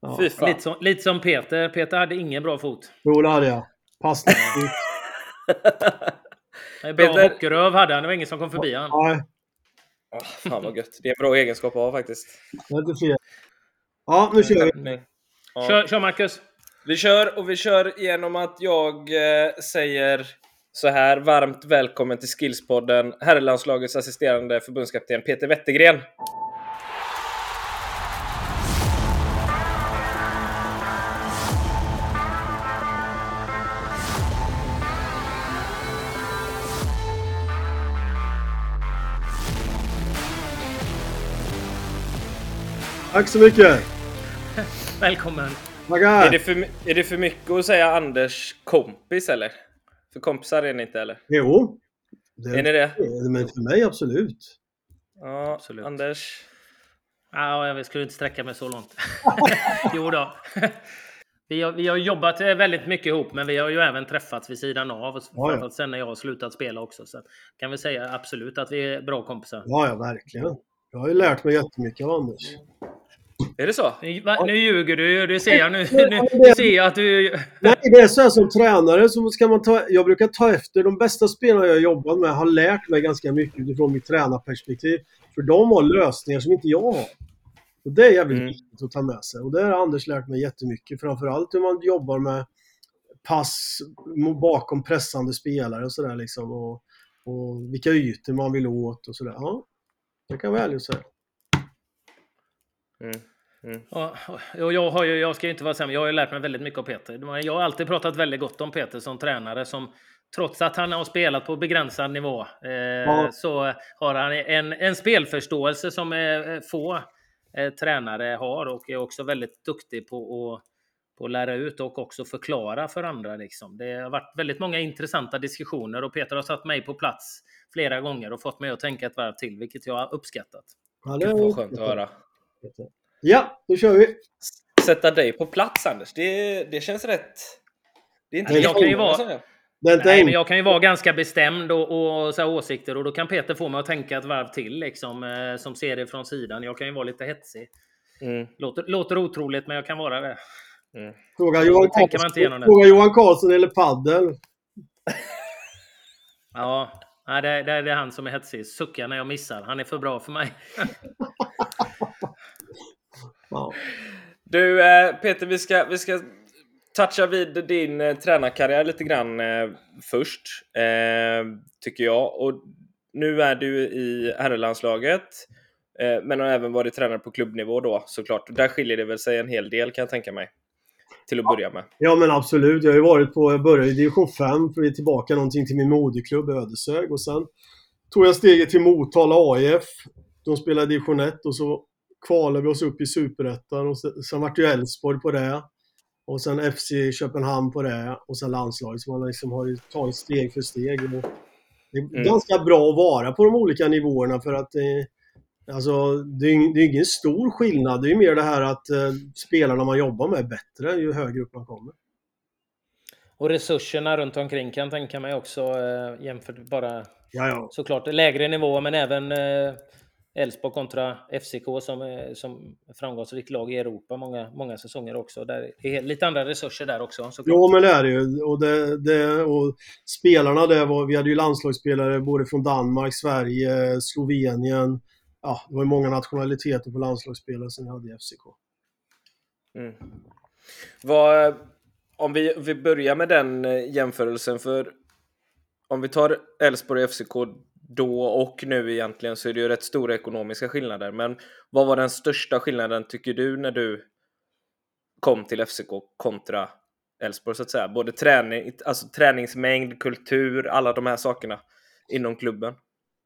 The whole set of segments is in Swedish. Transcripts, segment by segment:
Ja. Fy fan. Lite som, lite som Peter. Peter hade ingen bra fot. Jo, det hade jag. Passning. Bra Peter- hockeyröv hade han. Det var ingen som kom förbi han. Nej, Ah, fan vad gött. Det är en bra egenskap att ha faktiskt. det är inte fel. Ja, nu kör vi. Ja. Kör, kör Marcus! Vi kör och vi kör genom att jag eh, säger så här. Varmt välkommen till Skillspodden. Herrlandslagets assisterande förbundskapten Peter Wettergren. Tack så mycket. Välkommen! Är Tackar. det, för, är det för mycket att säga Anders kompis eller? För kompisar är ni inte eller? Jo. Det Är ni det? Men för mig absolut. Ja, Absolut. Anders. Ja, jag skulle inte sträcka mig så långt. jo då. Vi har, vi har jobbat eh, väldigt mycket ihop, men vi har ju även träffats vid sidan av. ja. Framförallt sen när jag har slutat spela också. Så kan vi säga absolut att vi är bra kompisar. Ja, ja, verkligen. Jag har ju lärt mig jättemycket av Anders. Är det så? Nu, va, nu ljuger du ju. Det ser jag nu. Nu, ser jag att du... Nej, det är så här som tränare så ska man ta, jag brukar ta efter de bästa spelarna jag jobbat med har lärt mig ganska mycket utifrån mitt tränarperspektiv. För de har lösningar som inte jag har. Och det är jävligt Mm. viktigt att ta med sig. Och det har Anders lärt mig jättemycket. Framförallt hur man jobbar med pass bakom pressande spelare och sådär liksom. Och, och vilka ytor man vill åt och sådär. Ja, det kan vara ärligt att säga. Mm. Mm. Ja, och jag, har ju, jag ska ju inte vara sämre, jag har ju lärt mig väldigt mycket av Peter. Jag har alltid pratat väldigt gott om Peter som tränare. Som, trots att han har spelat på begränsad nivå eh, så har han en, en spelförståelse som eh, få eh, tränare har och är också väldigt duktig på att, på att lära ut och också förklara för andra. Liksom. Det har varit väldigt många intressanta diskussioner och Peter har satt mig på plats flera gånger och fått mig att tänka ett varv till, vilket jag har uppskattat. Ja, det vad skönt att höra. Ja, då kör vi. Sätta dig på plats Anders, det, det känns rätt. Det är inte jag kan ju vara- Nej, men jag kan ju vara ganska bestämd och, och så här åsikter och då kan Peter få mig att tänka ett varv till liksom, eh, som ser det från sidan. Jag kan ju vara lite hetsig. Mm. Låter, låter otroligt, men jag kan vara det. Mm. Fråga Johan, Karlsson, det. fråga Johan Karlsson eller paddel. Ja, nej, det, det, det är han som är hetsig. Suckar när jag missar. Han är för bra för mig. Ja. Du eh, Peter, vi ska, vi ska toucha vid din eh, tränarkarriär lite grann eh, först. Eh, tycker jag. Och nu är du i herrlandslaget. Eh, men har även varit tränare på klubbnivå då såklart. Där skiljer det väl sig en hel del kan jag tänka mig. Till att börja med. Ja men absolut. Jag har ju varit på, jag började i division 5 för att ge tillbaka någonting till min moderklubb Ödeshög och sen tog jag steget till Motala AIF. De spelade division 1 och så kvalade vi oss upp i superettan och sen, sen vart det ju Elfsborg på det. Och sen FC Köpenhamn på det och sen landslaget. Så man liksom har tagit steg för steg. Och det är Mm. ganska bra att vara på de olika nivåerna för att eh, Alltså, det är, det är ingen stor skillnad. Det är ju mer det här att eh, spelarna man jobbar med är bättre ju högre upp man kommer. Och resurserna runt omkring kan jag tänka mig också eh, jämfört bara Ja, ja. såklart lägre nivå, men även eh, Elfsborg kontra FCK som, är- som framgångsrikt lag i Europa många, många säsonger också. Där det är lite andra resurser där också. Såklart. Jo, men det är det ju. Och, det, det, och spelarna där var, vi hade ju landslagsspelare både från Danmark, Sverige, Slovenien. Ja, det var ju många nationaliteter på landslagsspelare som vi hade i FCK. Mm. Vad, om vi, vi börjar med den eh, jämförelsen, för om vi tar Elfsborg och FCK då och nu egentligen så är det ju rätt stora ekonomiska skillnader. Men vad var den största skillnaden tycker du när du kom till FCK kontra Elfsborg så att säga? Både träning, alltså träningsmängd, kultur, alla de här sakerna inom klubben.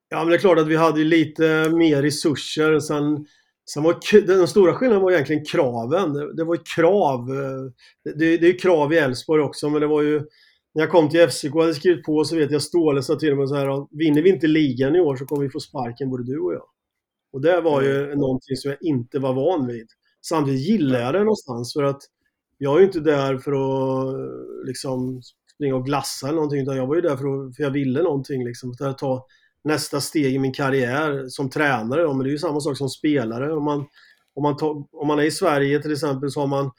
Ja, men det är klart att vi hade lite mer resurser. Sen, sen var den stora skillnaden var egentligen kraven. Det, det var ju krav. Det, det, det är ju krav i Elfsborg också, men det var ju... När jag kom till FCK och hade skrivit på så vet jag Ståhle sa till mig så här vinner vi inte ligan i år så kommer vi få sparken både du och jag. Och det var ju någonting som jag inte var van vid. Samtidigt gillar jag det någonstans för att jag är ju inte där för att liksom springa och glassa eller någonting utan jag var ju där för att för jag ville någonting liksom. För att ta nästa steg i min karriär som tränare. Men det är ju samma sak som spelare. Om man, om man, to, om man är i Sverige till exempel så har man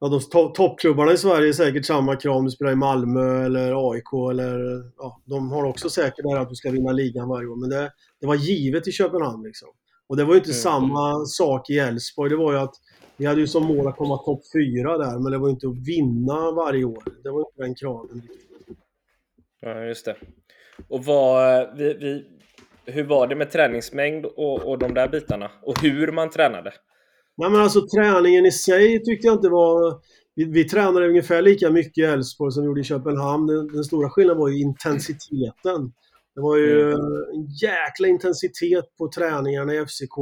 Ja, de to toppklubbarna i Sverige är säkert samma krav om du spelar i Malmö eller AIK eller ja, de har också säkert det här att du ska vinna ligan varje år. Men det, det var givet i Köpenhamn liksom. Och det var ju inte mm. samma sak i Elfsborg. Det var ju att vi hade ju som mål att komma topp fyra där, men det var ju inte att vinna varje år. Det var inte den kraven. Ja, just det. Och vad, vi, vi, hur var det med träningsmängd och, och de där bitarna? Och hur man tränade? Nej men alltså träningen i sig tyckte jag inte var... Vi, vi tränade ungefär lika mycket i Elfsborg som vi gjorde i Köpenhamn. Den, den, stora skillnaden var ju intensiteten. Det var ju mm. en jäkla intensitet på träningarna i FCK.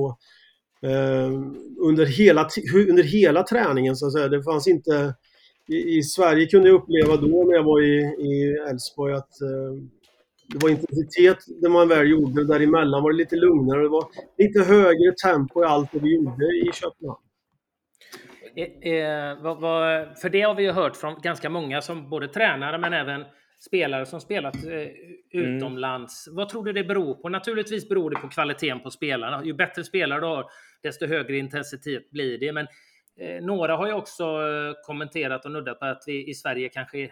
Eh, under, hela, under hela träningen så att säga. Det fanns inte... I, i Sverige kunde jag uppleva då när jag var i Elfsborg att eh, det var intensitet när man väl gjorde. Däremellan var det lite lugnare. Det var lite högre tempo i allt det vi gjorde i Köpenhamn. Eh, eh, för det har vi ju hört från ganska många som både tränare men även spelare som spelat eh, mm. utomlands. Mm. Vad tror du det beror på? Naturligtvis beror det på kvaliteten på spelarna. Ju bättre spelare du har, desto högre intensitet blir det. Men några har ju också kommenterat och nuddat på att vi i Sverige kanske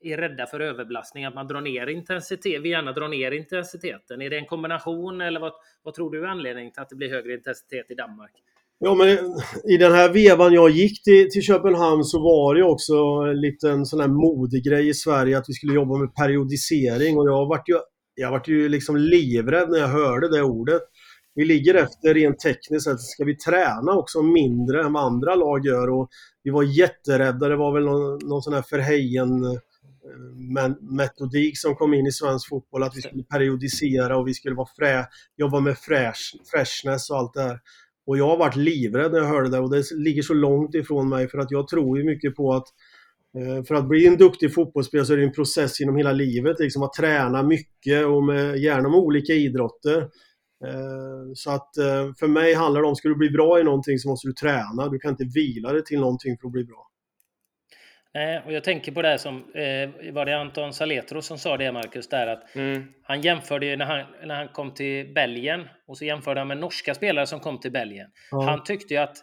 är rädda för överbelastning, att man drar ner intensitet, vi gärna drar ner intensiteten. Är det en kombination eller vad, vad tror du är anledningen till att det blir högre intensitet i Danmark? Ja, men eh, i den här vevan jag gick till, till Köpenhamn så var det också en liten sån här modegrej i Sverige att vi skulle jobba med periodisering och jag vart ju, jag vart ju liksom livrädd när jag hörde det ordet. Vi ligger efter rent tekniskt att ska vi träna också mindre än vad andra lag gör och vi var jätterädda. Det var väl någon, någon sån här förhejen metodik som kom in i svensk fotboll, att vi skulle periodisera och vi skulle vara frä, jobba med fresh, freshness och allt det här. Och jag har varit livrädd när jag hörde det och det ligger så långt ifrån mig för att jag tror ju mycket på att eh, för att bli en duktig fotbollsspelare så är det en process genom hela livet, liksom att träna mycket och med, gärna med olika idrotter. Eh, så att eh, för mig handlar det om, ska du bli bra i någonting så måste du träna. Du kan inte vila dig till någonting för att bli bra. Eh, och jag tänker på det som, eh, var det Anton Saletro som sa det Marcus, där att mm. han jämförde ju när han, när han kom till Belgien och så jämförde han med norska spelare som kom till Belgien. Mm. Han tyckte ju att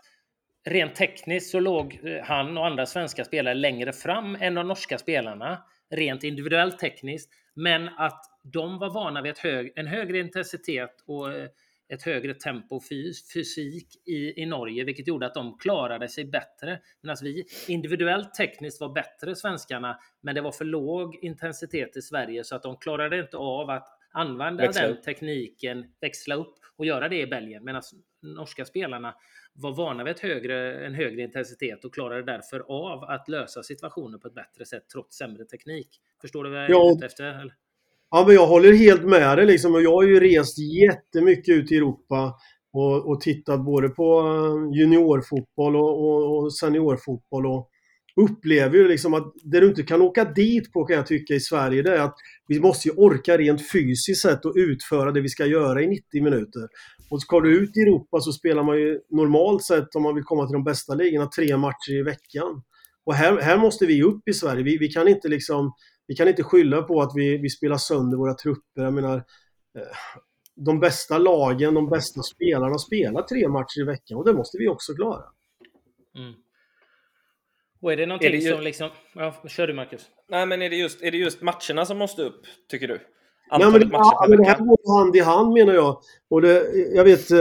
rent tekniskt så låg eh, han och andra svenska spelare längre fram än de norska spelarna, rent individuellt tekniskt, men att de var vana vid hög, en högre intensitet och eh, ett högre tempo fys fysik i, i Norge, vilket gjorde att de klarade sig bättre. Medan vi individuellt tekniskt var bättre, svenskarna, men det var för låg intensitet i Sverige så att de klarade inte av att använda växla den tekniken, växla upp och göra det i Belgien. Medan norska spelarna var vana vid ett högre, en högre intensitet och klarade därför av att lösa situationer på ett bättre sätt trots sämre teknik. Förstår du vad jag är ute efter? Eller? Ja, men jag håller helt med dig liksom. Och jag har ju rest jättemycket ut i Europa och, och tittat både på eh, juniorfotboll och, och, och seniorfotboll och upplever ju liksom att det du inte kan åka dit på kan jag tycka i Sverige det är att vi måste ju orka rent fysiskt sett och utföra det vi ska göra i 90 minuter. Och ska du ut i Europa så spelar man ju normalt sett om man vill komma till de bästa ligorna tre matcher i veckan. Och här, här måste vi upp i Sverige. Vi, vi kan inte liksom vi kan inte skylla på att vi, vi spelar sönder våra trupper. Jag menar, eh, de bästa lagen, de bästa spelarna spelar tre matcher i veckan och det måste vi också klara. Mm. Och är det någonting är det ju... som liksom... Ja, kör du Marcus. Nej, men är det, just, är det just matcherna som måste upp, tycker du? Antalet ja, men, ja, men det här går hand i hand menar jag. Och det, jag vet, eh,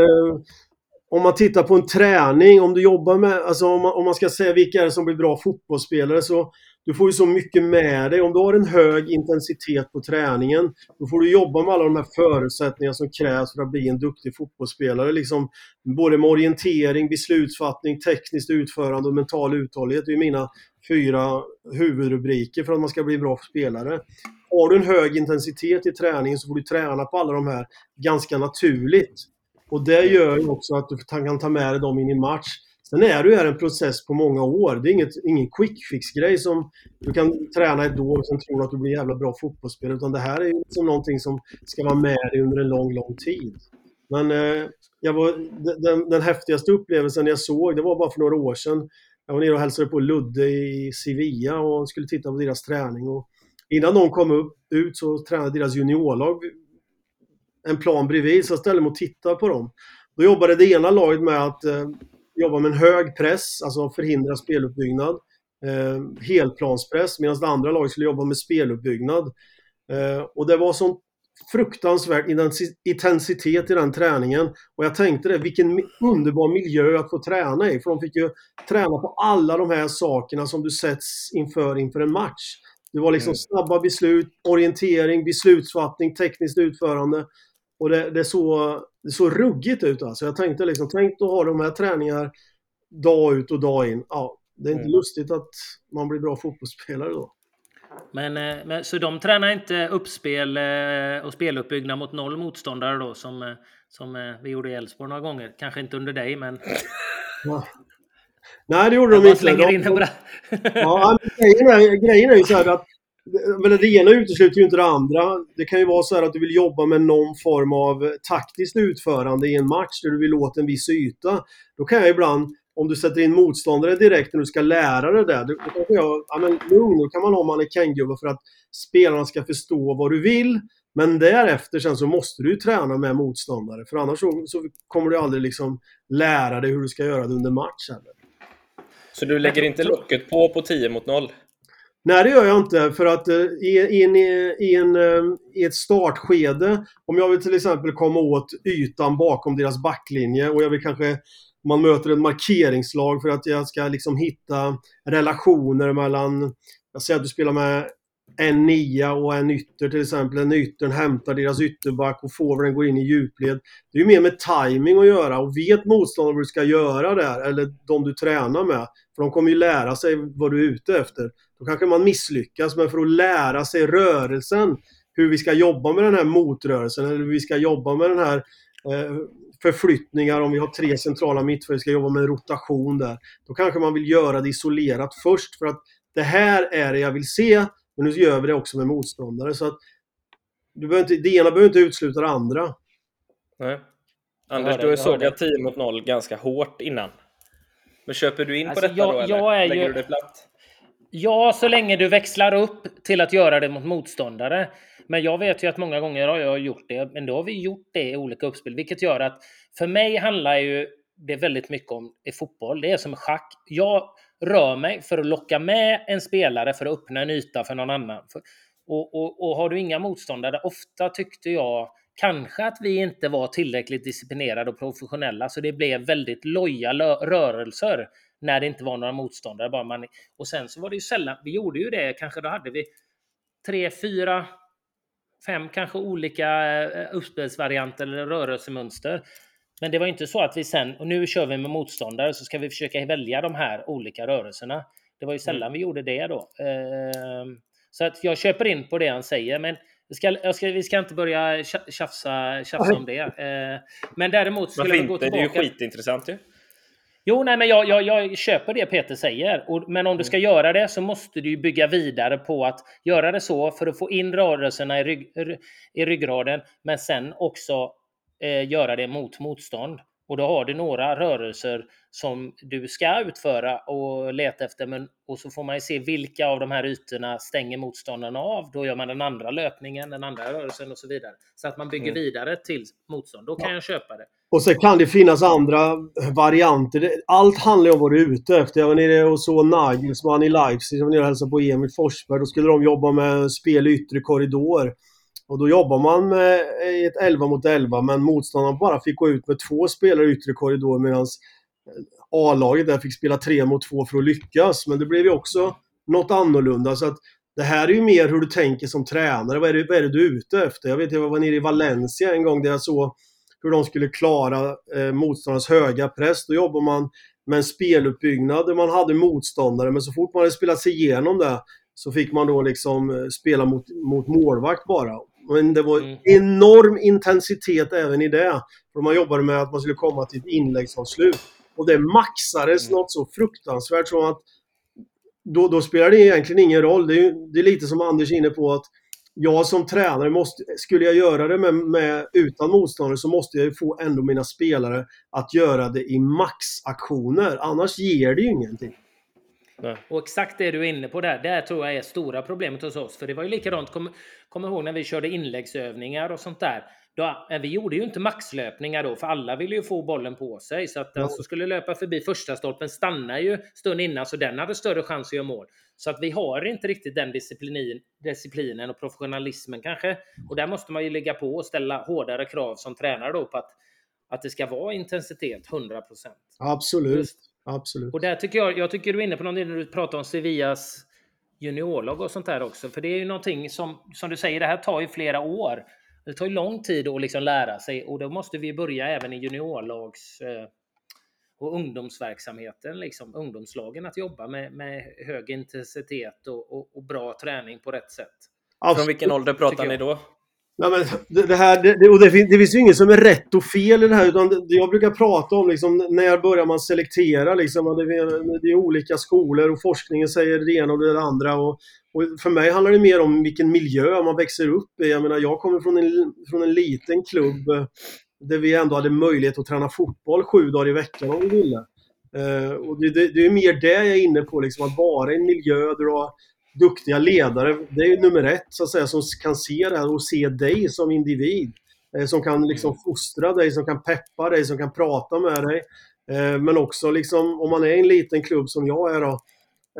om man tittar på en träning, om du jobbar med, alltså om man, om man ska säga vilka är det som blir bra fotbollsspelare så du får ju så mycket med dig. Om du har en hög intensitet på träningen, då får du jobba med alla de här förutsättningarna som krävs för att bli en duktig fotbollsspelare. Liksom, både med orientering, beslutsfattning, tekniskt utförande och mental uthållighet. Det är mina fyra huvudrubriker för att man ska bli en bra spelare. Har du en hög intensitet i träningen så får du träna på alla de här ganska naturligt. Och det gör ju också att du kan ta med dig dem in i match. Sen är det ju en process på många år. Det är inget, ingen quick fix-grej som du kan träna ett år och sen tror att du blir jävla bra fotbollsspelare. Utan det här är ju liksom någonting som ska vara med dig under en lång, lång tid. Men eh, jag var, den, den häftigaste upplevelsen jag såg, det var bara för några år sedan. Jag var nere och hälsade på Ludde i Sevilla och skulle titta på deras träning. Och innan de kom upp, ut så tränade deras juniorlag en plan bredvid, så jag ställde mig och tittade på dem. Då jobbade det ena laget med att eh, jobba med en hög press, alltså förhindra speluppbyggnad. Eh, helplanspress, medan det andra laget skulle jobba med speluppbyggnad. Eh, och det var sån fruktansvärd intensitet i den träningen. Och jag tänkte det, vilken underbar miljö att få träna i. För de fick ju träna på alla de här sakerna som du sätts inför inför en match. Det var liksom mm. snabba beslut, orientering, beslutsfattning, tekniskt utförande. Och det, det, såg, det såg ruggigt ut alltså. Jag tänkte liksom, tänk att ha de här träningarna dag ut och dag in. Ja, det är inte mm. lustigt att man blir bra fotbollsspelare då. Men, eh, men, så de tränar inte uppspel eh, och speluppbyggnad mot noll motståndare då som, eh, som vi gjorde i Elfsborg några gånger? Kanske inte under dig, men... Ja. Nej, det gjorde de inte. De, in bra... ja, grejen, är, grejen är ju så här att men det ena utesluter ju inte det andra. Det kan ju vara så här att du vill jobba med någon form av taktiskt utförande i en match där du vill åt en viss yta. Då kan jag ibland om du sätter in motståndare direkt när du ska lära dig det, då kanske jag, ja men lugn, då kan man ha mannekänggubbar för att spelarna ska förstå vad du vill. Men därefter sen så måste du ju träna med motståndare, för annars så, så kommer du aldrig liksom lära dig hur du ska göra det under match heller. Så du lägger inte locket på på 10 mot 0? Nej, det gör jag inte. För att eh, i, in, i, en, eh, i ett startskede, om jag vill till exempel komma åt ytan bakom deras backlinje och jag vill kanske man möter ett markeringslag för att jag ska liksom hitta relationer mellan, jag säger att du spelar med en nia och en ytter till exempel. En yttern hämtar deras ytterback och forwarden går in i djupled. Det är ju mer med timing att göra och vet motståndaren vad du ska göra där, eller de du tränar med. För de kommer ju lära sig vad du är ute efter. Då kanske man misslyckas, men för att lära sig rörelsen, hur vi ska jobba med den här motrörelsen, eller hur vi ska jobba med den här eh, förflyttningar, om vi har tre centrala mittfält, ska jobba med rotation där. Då kanske man vill göra det isolerat först för att det här är det jag vill se, men nu gör vi det också med motståndare. Så att du behöver inte, det ena behöver inte utesluta det andra. Nej. Anders, du har sågat 10 mot 0 ganska hårt innan. Men köper du in alltså, på detta jag, då, eller? Jag är Lägger ju... du det platt? Ja, så länge du växlar upp till att göra det mot motståndare. Men jag vet ju att många gånger har jag gjort det, men då har vi gjort det i olika uppspel, vilket gör att för mig handlar ju det väldigt mycket om i fotboll. Det är som schack. Jag rör mig för att locka med en spelare för att öppna en yta för någon annan. Och, och, och har du inga motståndare, ofta tyckte jag kanske att vi inte var tillräckligt disciplinerade och professionella, så det blev väldigt loja rörelser när det inte var några motståndare. Bara man, och sen så var det ju sällan, vi gjorde ju det, kanske då hade vi tre, fyra fem kanske olika eh, eh, uppspelsvarianter eller rörelsemönster. Men det var inte så att vi sen, och nu kör vi med motståndare, så ska vi försöka välja de här olika rörelserna. Det var ju sällan mm. vi gjorde det då. Ehm, så att jag köper in på det han säger, men vi ska, ska, vi ska inte börja tjafsa, tjafsa om det. Ehm, men däremot skulle vi gå tillbaka... Det är ju skitintressant ju. Jo, nej, men jag, jag, jag köper det Peter säger. Och, men om du ska mm. göra det så måste du bygga vidare på att göra det så för att få in rörelserna i, rygg, i ryggraden, men sen också eh, göra det mot motstånd. Och då har du några rörelser som du ska utföra och leta efter. Men, och så får man ju se vilka av de här ytorna stänger motståndarna av. Då gör man den andra löpningen, den andra rörelsen och så vidare. Så att man bygger mm. vidare till motstånd. Då kan ja. jag köpa det. Och sen kan det finnas andra varianter. Allt handlar ju om vad du är ute efter. Jag var nere och såg Nagelsmann i Leipzig. Jag var nere och hälsade på Emil Forsberg. Då skulle de jobba med spel i yttre korridor. Och då jobbar man eh, med ett 11 mot 11 men motståndaren bara fick gå ut med två spelare i yttre korridor medan eh, A-laget där fick spela 3 mot 2 för att lyckas. Men det blev ju också något annorlunda. Så att det här är ju mer hur du tänker som tränare. Vad är det, vad är det du är ute efter? Jag vet jag var nere i Valencia en gång där jag såg hur de skulle klara eh, motståndarnas höga press. Då jobbar man med en speluppbyggnad där man hade motståndare, men så fort man hade spelat sig igenom det så fick man då liksom eh, spela mot, mot målvakt bara. Men det var mm. enorm intensitet även i det. För man jobbade med att man skulle komma till ett inläggsavslut. Och det maxades mm. något så fruktansvärt som att då, då spelar det egentligen ingen roll. Det är, det är lite som Anders är inne på att jag som tränare, måste, skulle jag göra det med, med, utan motståndare så måste jag få ändå mina spelare att göra det i maxaktioner. Annars ger det ju ingenting. Nej. Och exakt det du är inne på där, det tror jag är stora problemet hos oss. För det var ju likadant, kom, kom ihåg när vi körde inläggsövningar och sånt där. då, vi gjorde ju inte maxlöpningar då, för alla ville ju få bollen på sig. Så att den som skulle löpa förbi första stolpen stannar ju stund innan, så den hade större chans att göra mål. Så att vi har inte riktigt den disciplinen, disciplinen och professionalismen kanske. Och där måste man ju ligga på och ställa hårdare krav som tränare då på att, att det ska vara intensitet 100%. Absolut. Just. Absolut. Och där tycker jag, jag tycker du är inne på någonting när du pratar om Sevillas juniorlag och sånt där också. För det är ju någonting som, som du säger, det här tar ju flera år. Det tar ju lång tid att liksom lära sig och då måste vi börja även i juniorlags eh, och ungdomsverksamheten, liksom ungdomslagen, att jobba med, med hög intensitet och, och, och bra träning på rätt sätt. Absolut. Från vilken ålder pratar ni då? Nej, men det, här, det, och det, finns, det finns ju inget som är rätt och fel i det här. Utan det, jag brukar prata om liksom, när börjar man selektera. Liksom, det, det är olika skolor och forskningen säger det ena och det andra. Och, och för mig handlar det mer om vilken miljö man växer upp i. Jag menar, jag kommer från en, från en liten klubb eh, där vi ändå hade möjlighet att träna fotboll sju dagar i veckan om vi ville. Uh, och det, det, det, är mer det jag är inne på, liksom, att vara i en miljö där du har duktiga ledare. Det är nummer ett, så att säga, som kan se det här och se dig som individ. Uh, som kan liksom mm. fostra dig, som kan peppa dig, som kan prata med dig. Uh, men också liksom, om man är i en liten klubb som jag är då,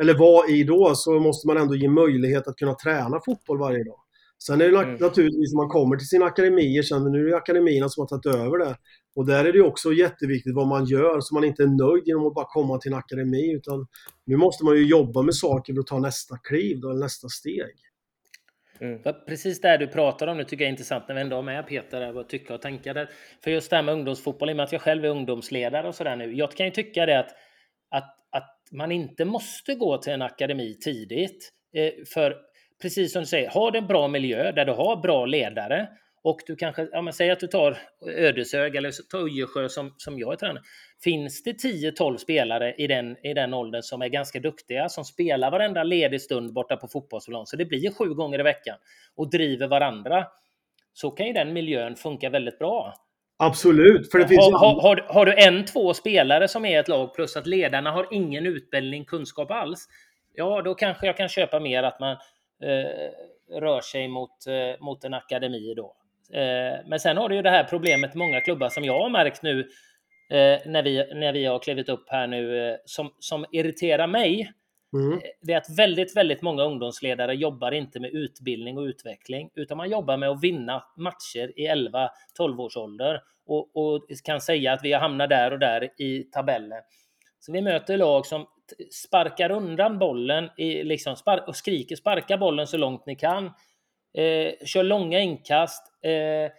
eller var i då, så måste man ändå ge möjlighet att kunna träna fotboll varje dag. Sen är det mm. naturligtvis man kommer till sina akademier, sen nu är det akademierna som har tagit över det. Och där är det också jätteviktigt vad man gör, så man inte är nöjd genom att bara komma till en akademi. Utan nu måste man ju jobba med saker för att ta nästa kliv, då, nästa steg. Mm. Precis det du pratar om nu tycker jag är intressant när vi ändå har med Peter vad tycka och tänka. Där. För just det här med ungdomsfotboll, i och med att jag själv är ungdomsledare och sådär nu. Jag kan ju tycka det att, att, att man inte måste gå till en akademi tidigt. Eh, för precis som du säger, har du en bra miljö där du har bra ledare och du kanske, ja men säg att du tar Ödeshög eller tar Ujesjö som, som jag är tränare. Finns det 10-12 spelare i den, i den åldern som är ganska duktiga, som spelar varenda ledig stund borta på fotbollsplan, så det blir sju gånger i veckan, och driver varandra, så kan ju den miljön funka väldigt bra. Absolut. För det finns har, har, har, har, du en, två spelare som är ett lag plus att ledarna har ingen utbildning, kunskap alls. Ja, då kanske jag kan köpa mer att man eh, rör sig mot, eh, mot en akademi då. Eh, men sen har du ju det här problemet många klubbar som jag har märkt nu eh, när, vi, när vi har klivit upp här nu eh, som, som irriterar mig. Mm. Det är att väldigt, väldigt många ungdomsledare jobbar inte med utbildning och utveckling, utan man jobbar med att vinna matcher i 11-12 års ålder och, och kan säga att vi har hamnat där och där i tabellen. Så vi möter lag som sparkar undan bollen i, liksom, spar och skriker sparka bollen så långt ni kan. Eh, kör långa inkast. Eh,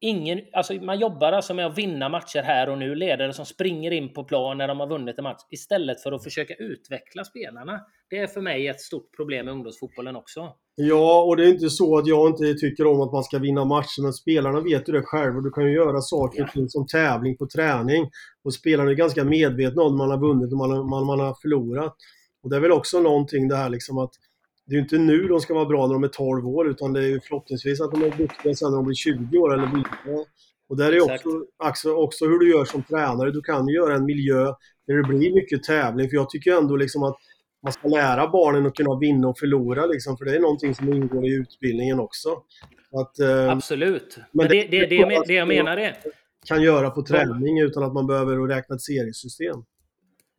ingen, alltså man jobbar alltså med att vinna matcher här och nu. Ledare som springer in på plan när de har vunnit en match istället för att försöka utveckla spelarna. Det är för mig ett stort problem med ungdomsfotbollen också. Ja, och det är inte så att jag inte tycker om att man ska vinna matcher, men spelarna vet ju det själva. Du kan ju göra saker och ting som tävling på träning. Och spelarna är ganska medvetna om man har vunnit och man, man, man har förlorat. Och det är väl också någonting det här liksom att det är ju inte nu de ska vara bra när de är 12 år, utan det är ju förhoppningsvis att de är duktiga sen när de blir 20 år eller vidare. Och där är också, också, också hur du gör som tränare. Du kan ju göra en miljö där det blir mycket tävling. För jag tycker ändå liksom att man ska lära barnen att kunna vinna och förlora. Liksom, för det är någonting som ingår i utbildningen också. Att, eh, Absolut. Men, det, det, det, det jag menar är... Kan göra på träning utan att man behöver räkna ett seriesystem.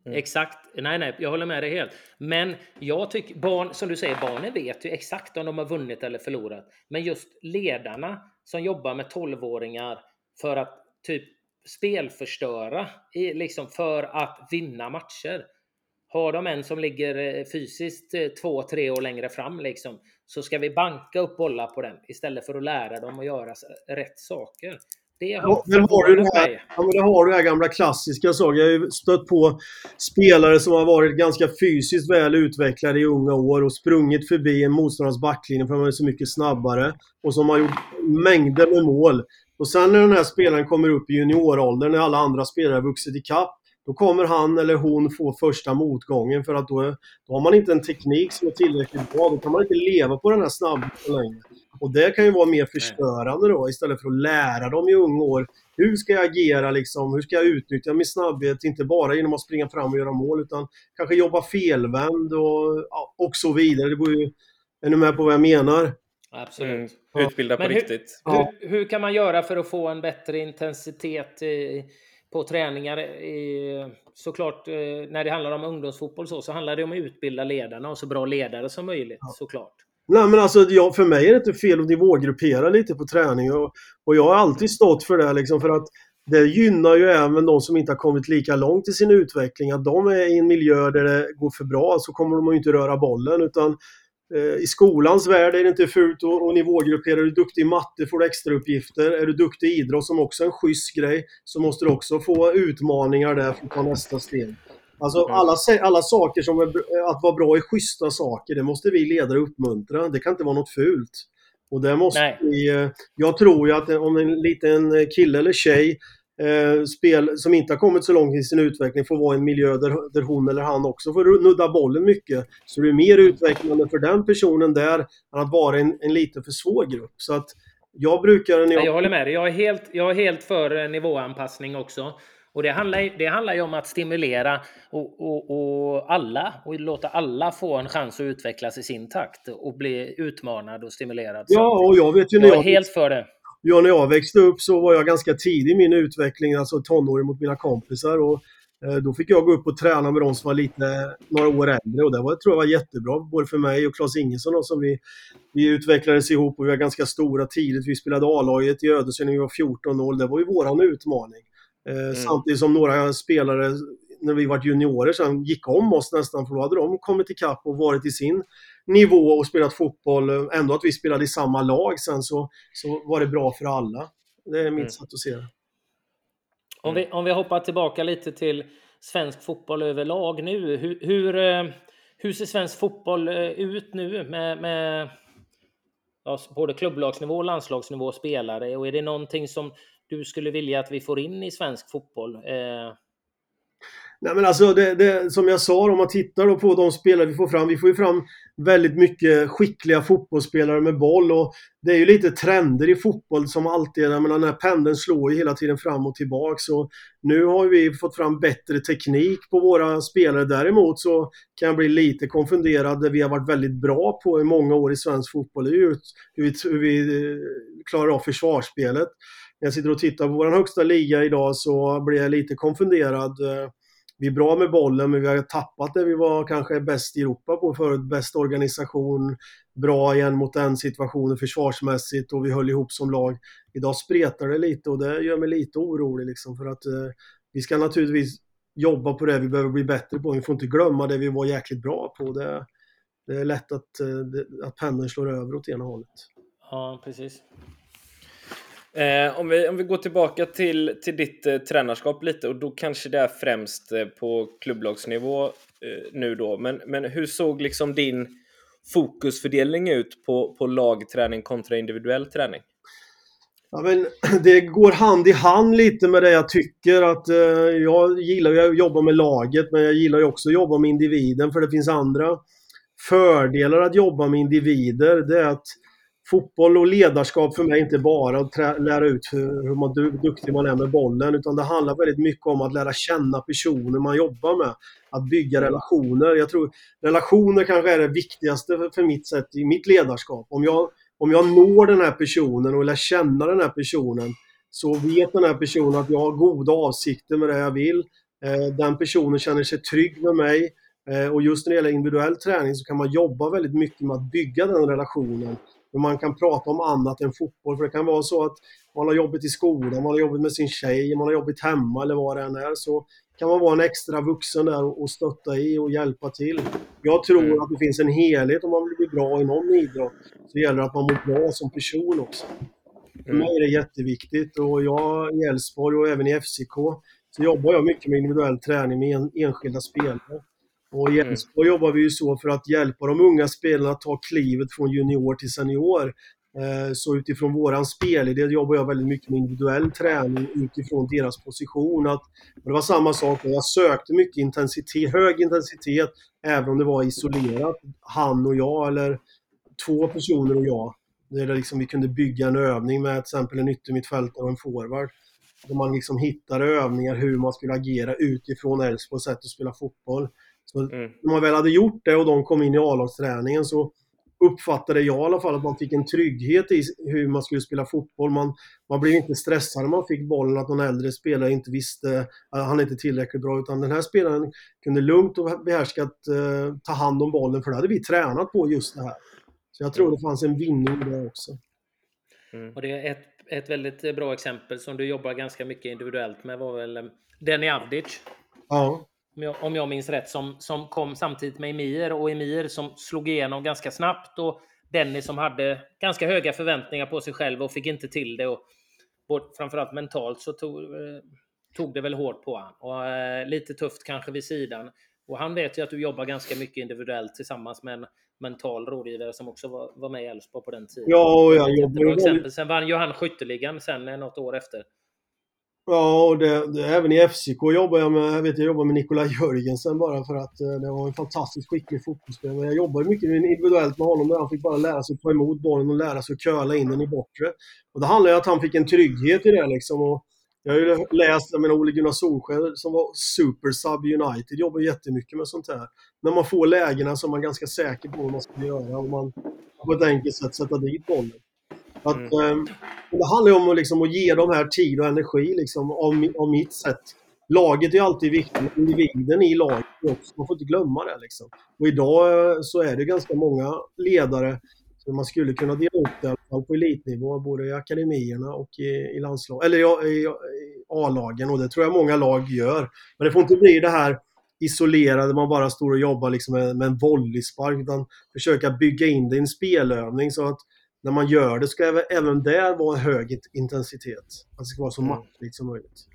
Mm. Exakt. Nej, nej, jag håller med dig helt. Men jag tycker, barn, som du säger, barnen vet ju exakt om de har vunnit eller förlorat. Men just ledarna som jobbar med 12-åringar för att typ spelförstöra, liksom för att vinna matcher. Har de en som ligger eh, fysiskt eh, två, tre år längre fram liksom, så ska vi banka upp bollar på den istället för att lära dem att göra rätt saker. Det har, ja, men har du det här, ja, men har du här gamla klassiska saker. Jag har ju stött på spelare som har varit ganska fysiskt väl utvecklade i unga år och sprungit förbi en motståndares backlinje för att de är så mycket snabbare. Och som har gjort mängder med mål. Och sen när den här spelaren kommer upp i junioråldern, när alla andra spelare har vuxit i kapp, då kommer han eller hon få första motgången för att då, då har man inte en teknik som är tillräckligt bra. Då kan man inte leva på den här snabbheten längre. Och det kan ju vara mer förstörande då istället för att lära dem i unga år. Hur ska jag agera liksom? Hur ska jag utnyttja min snabbhet? Inte bara genom att springa fram och göra mål utan kanske jobba felvänd och, och så vidare. Det går ju, är ni med på vad jag menar? Absolut. Mm. Utbilda på Men riktigt. Hur, hur, hur, kan man göra för att få en bättre intensitet i, på träningar? I, såklart, eh, när det handlar om ungdomsfotboll så, så handlar det om att utbilda ledarna och så bra ledare som möjligt, ja. såklart. Nej men alltså jag, för mig är det inte fel att nivågruppera lite på träning och, och jag har alltid stått för det liksom för att det gynnar ju även de som inte har kommit lika långt i sin utveckling. Att de är i en miljö där det går för bra så kommer de ju inte röra bollen utan eh, i skolans värld är det inte fult att nivågruppera. Är du duktig i matte får du extra uppgifter. Är du duktig i idrott som också är en schysst grej så måste du också få utmaningar där för att ta nästa steg. Alltså mm. alla, alla saker som är, att vara bra i schyssta saker, det måste vi ledare uppmuntra. Det kan inte vara något fult. Och det måste vi, eh, jag tror ju att om en liten kille eller tjej eh, spel, som inte har kommit så långt i sin utveckling får vara i en miljö där, där hon eller han också får nudda bollen mycket. Så det är mer utvecklande för den personen där än att vara en, en lite för svår grupp. Så att jag brukar... När jag... jag håller med dig. Jag är helt, jag är helt för nivåanpassning också. Och det handlar, det handlar ju om att stimulera och, och, och, alla och låta alla få en chans att utvecklas i sin takt och bli utmanad och stimulerad. Ja, och jag vet ju när jag... är helt för det. Ja, när jag växte upp så var jag ganska tidig i min utveckling, alltså tonåring mot mina kompisar. Och, eh, då fick jag gå upp och träna med de som var lite, några år äldre och det var, tror jag var jättebra, både för mig och Claes Ingesson som vi, vi utvecklades ihop och vi var ganska stora tidigt. Vi spelade A-laget i Ödeshög när vi var 14 år. Det var ju våran utmaning. Eh, mm. Samtidigt som några spelare, när vi var juniorer sen, gick om oss nästan för då hade de kommit ikapp och varit i sin nivå och spelat fotboll. Ändå att vi spelade i samma lag sen så, så var det bra för alla. Det är mitt mm. sätt att se det. Om vi, om vi hoppar tillbaka lite till svensk fotboll överlag nu. Hur, hur, eh, hur ser svensk fotboll eh, ut nu med, med ja, både klubblagsnivå och landslagsnivå spelare? Och är det någonting som du skulle vilja att vi får in i svensk fotboll? Eh... Nej men alltså det, det, som jag sa, om man tittar då på de spelare vi får fram. Vi får ju fram väldigt mycket skickliga fotbollsspelare med boll och det är ju lite trender i fotboll som alltid är, men den här pendeln slår ju hela tiden fram och tillbaks. Så nu har vi fått fram bättre teknik på våra spelare. Däremot så kan jag bli lite konfunderad. Det vi har varit väldigt bra på i många år i svensk fotboll är ju hur vi, hur vi eh, klarar av försvarsspelet när jag sitter och tittar på vår högsta liga idag så blir jag lite konfunderad. Eh, vi är bra med bollen, men vi har tappat det vi var kanske bäst i Europa på förut. Bäst organisation, bra igen mot den situationen försvarsmässigt och vi höll ihop som lag. Idag spretar det lite och det gör mig lite orolig liksom för att eh, vi ska naturligtvis jobba på det vi behöver bli bättre på. Vi får inte glömma det vi var jäkligt bra på. Det, det är lätt att, eh, att pendeln slår över åt ena hållet. Ja, precis. Eh, om, vi, om vi går tillbaka till, till ditt eh, tränarskap lite och då kanske det är främst eh, på klubblagsnivå eh, nu då. Men, men hur såg liksom din fokusfördelning ut på, på lagträning kontra individuell träning? Ja, men det går hand i hand lite med det jag tycker att eh, jag gillar ju att jobba med laget men jag gillar ju också att jobba med individen för det finns andra fördelar att jobba med individer. Det är att fotboll och ledarskap för mig är inte bara att lära ut hur, man, duktig man är med bollen, utan det handlar väldigt mycket om att lära känna personer man jobbar med. Att bygga relationer. Jag tror relationer kanske är det viktigaste för, för mitt sätt i mitt ledarskap. Om jag, om jag når den här personen och lär känna den här personen så vet den här personen att jag har goda avsikter med det jag vill. Eh, den personen känner sig trygg med mig. Eh, och just när det gäller individuell träning så kan man jobba väldigt mycket med att bygga den relationen. Men man kan prata om annat än fotboll. För det kan vara så att man har jobbet i skolan, man har jobbet med sin tjej, man har jobbet hemma eller vad det än är. Så kan man vara en extra vuxen där och stötta i och hjälpa till. Jag tror mm. att det finns en helhet om man vill bli bra i någon idrott. Så gäller det att man mår bra som person också. För mig är det jätteviktigt och jag i Elfsborg och även i FCK så jobbar jag mycket med individuell träning med enskilda spelare. Och i Elfsborg mm. jobbar vi ju så för att hjälpa de unga spelarna att ta klivet från junior till senior. Eh, så utifrån våran spelidé jobbar jag väldigt mycket med individuell träning utifrån deras position. Att, det var samma sak, jag sökte mycket intensitet, hög intensitet, även om det var isolerat. Han och jag, eller två personer och jag. Där liksom vi kunde bygga en övning med till exempel en yttermittfältare och en forward. Där man liksom hittade övningar hur man skulle agera utifrån Elfsborgs sätt att spela fotboll. Så mm. När man väl hade gjort det och de kom in i A-lagsträningen så uppfattade jag i alla fall att man fick en trygghet i hur man skulle spela fotboll. Man, man blev inte stressad när man fick bollen att någon äldre spelare inte visste att han inte är tillräckligt bra. Utan den här spelaren kunde lugnt och behärskat eh, ta hand om bollen för det hade vi tränat på just det här. Så jag tror det fanns en vinning där också. Mm. Och det är ett, ett väldigt bra exempel som du jobbar ganska mycket individuellt med var väl eh, Denny Avdic. Ja om jag, om jag minns rätt, som, som kom samtidigt med Emir och Emir som slog igenom ganska snabbt och Dennis som hade ganska höga förväntningar på sig själv och fick inte till det. Och, och framförallt mentalt så tog, eh, tog det väl hårt på han. Och eh, lite tufft kanske vid sidan. Och han vet ju att du jobbar ganska mycket individuellt tillsammans med en mental rådgivare som också var, var med i Elfsborg på den tiden. Ja, och jag jobbar Sen vann ju han skytteligan sen eh, något år efter. Ja, och det, det, även i FCK jobbar jag med, jag vet jag jobbar med Nikola Jörgensen bara för att eh, det var en fantastiskt skicklig fotbollsspelare. Jag jobbade mycket individuellt med honom där han fick bara lära sig att ta emot bollen och lära sig att curla in den i bortre. Och det handlar ju om att han fick en trygghet i det liksom. Och jag har ju läst, jag menar Ole Gunnar Solskjaer som var super sub United, jobbar jättemycket med sånt här. När man får lägena så är man ganska säker på vad man ska göra och man på ett enkelt sätt sätta dit bollen. Att, mm. eh, det handlar om att, liksom, att ge de här tid och energi liksom, av, av mitt sätt. Laget är alltid viktigt, individen i laget också. Man får inte glömma det. Liksom. Och idag eh, så är det ganska många ledare så man skulle kunna dela upp det i alla fall på elitnivå, både i akademierna och i, i landslag, eller i, i, i A-lagen och det tror jag många lag gör. Men det får inte bli det här isolerade, man bara står och jobbar liksom med, med en volleyspark, utan försöka bygga in det i en spelövning så att när man gör det ska även där vara en hög intensitet. Att det ska vara så mm. matchligt som möjligt.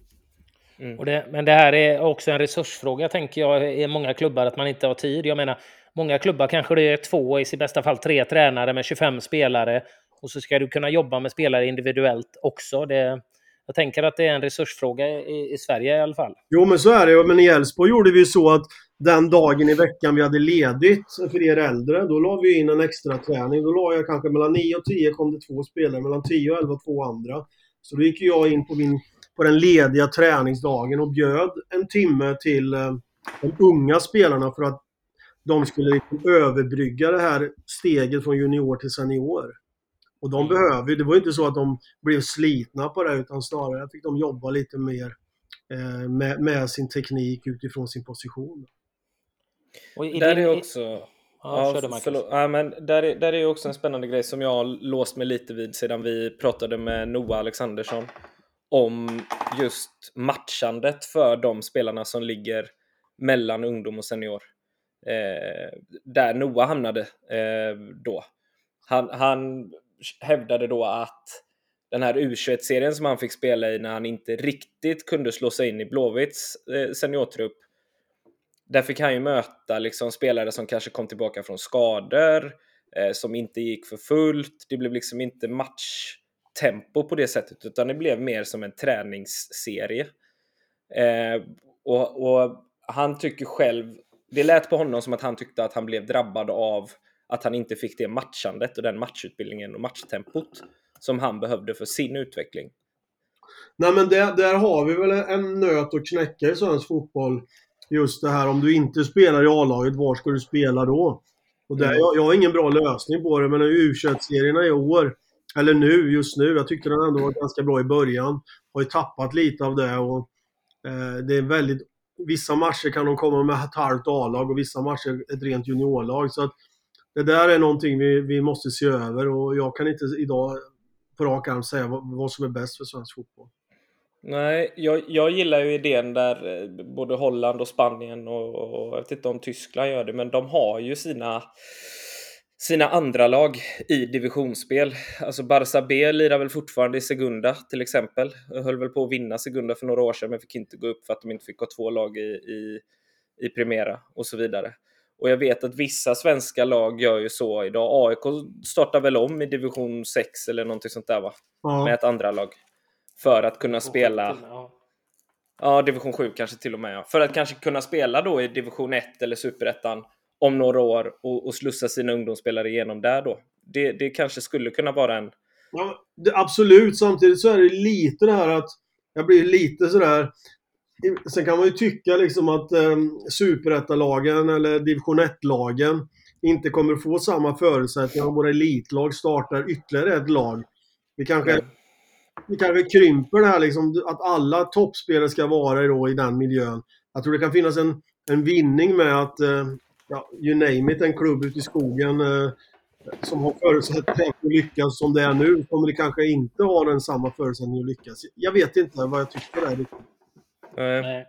Mm. Och det, men det här är också en resursfråga, tänker jag, i många klubbar, att man inte har tid. Jag menar, många klubbar kanske det är två, i bästa fall tre tränare med 25 spelare. Och så ska du kunna jobba med spelare individuellt också. Det, jag tänker att det är en resursfråga i, i Sverige i alla fall. Jo, men så är det. Men i Elfsborg gjorde vi så att den dagen i veckan vi hade ledigt för er äldre, då la vi in en extra träning. Då la jag kanske mellan 9 och 10 kom det två spelare, mellan 10 och 11 två andra. Så då gick jag in på, min, på den lediga träningsdagen och bjöd en timme till eh, de unga spelarna för att de skulle liksom överbrygga det här steget från junior till senior. Och de behöver det var inte så att de blev slitna på det utan snarare fick de jobba lite mer eh, med, med, sin teknik utifrån sin position. Och där är också... Ja, ja, förlåt. Ja, men där, är, där är också en spännande grej som jag har låst mig lite vid sedan vi pratade med Noah Alexandersson om just matchandet för de spelarna som ligger mellan ungdom och senior. Eh, där Noah hamnade eh, då. Han, han hävdade då att den här U21-serien som han fick spela i när han inte riktigt kunde slå sig in i Blåvitts eh, seniortrupp. Där fick han ju möta liksom spelare som kanske kom tillbaka från skador, eh, som inte gick för fullt. Det blev liksom inte matchtempo på det sättet, utan det blev mer som en träningsserie. Eh, och, och han tycker själv, det lät på honom som att han tyckte att han blev drabbad av att han inte fick det matchandet och den matchutbildningen och matchtempot som han behövde för sin utveckling. Nej men där, där har vi väl en nöt att knäcka i svensk fotboll. Just det här om du inte spelar i A-laget, var ska du spela då? Och där, mm. jag, jag har ingen bra lösning på det, men U21-serierna i år, eller nu, just nu, jag tyckte den ändå var ganska bra i början. Har ju tappat lite av det och eh, det är väldigt Vissa matcher kan de komma med ett halvt A-lag och vissa matcher ett rent juniorlag. Så att det där är någonting vi, vi måste se över och jag kan inte idag på rak arm säga vad, vad som är bäst för svensk fotboll. Nej, jag, jag gillar ju idén där eh, både Holland och Spanien och, och jag vet inte om Tyskland gör det, men de har ju sina sina andra lag i divisionsspel. Alltså Barça B lirar väl fortfarande i Segunda till exempel. Jag höll väl på att vinna Segunda för några år sedan men fick inte gå upp för att de inte fick ha två lag i, i, i Primera och så vidare. Och jag vet att vissa svenska lag gör ju så idag. AIK startar väl om i division 6 eller någonting sånt där va? Ja. Med ett andra lag. För att kunna spela... Ja, division 7 kanske till och med. Ja. För att kanske kunna spela då i division 1 eller superettan om några år och, och slussa sina ungdomsspelare igenom där då. Det, det kanske skulle kunna vara en... Ja, det, absolut. Samtidigt så är det lite det här att jag blir lite sådär Sen kan man ju tycka liksom att eh, superettalagen eller division 1-lagen inte kommer få samma förutsättningar om våra elitlag startar ytterligare ett lag. Vi kanske, Nej. vi kanske krymper det här liksom, att alla toppspelare ska vara då i den miljön. Jag tror det kan finnas en, en vinning med att, eh, ja, you name it, en klubb ute i skogen eh, som har förutsättningar för att lyckas som det är nu, kommer det kanske inte ha den samma förutsättning att lyckas. Jag vet inte vad jag tycker där. riktigt. Eh, Nej.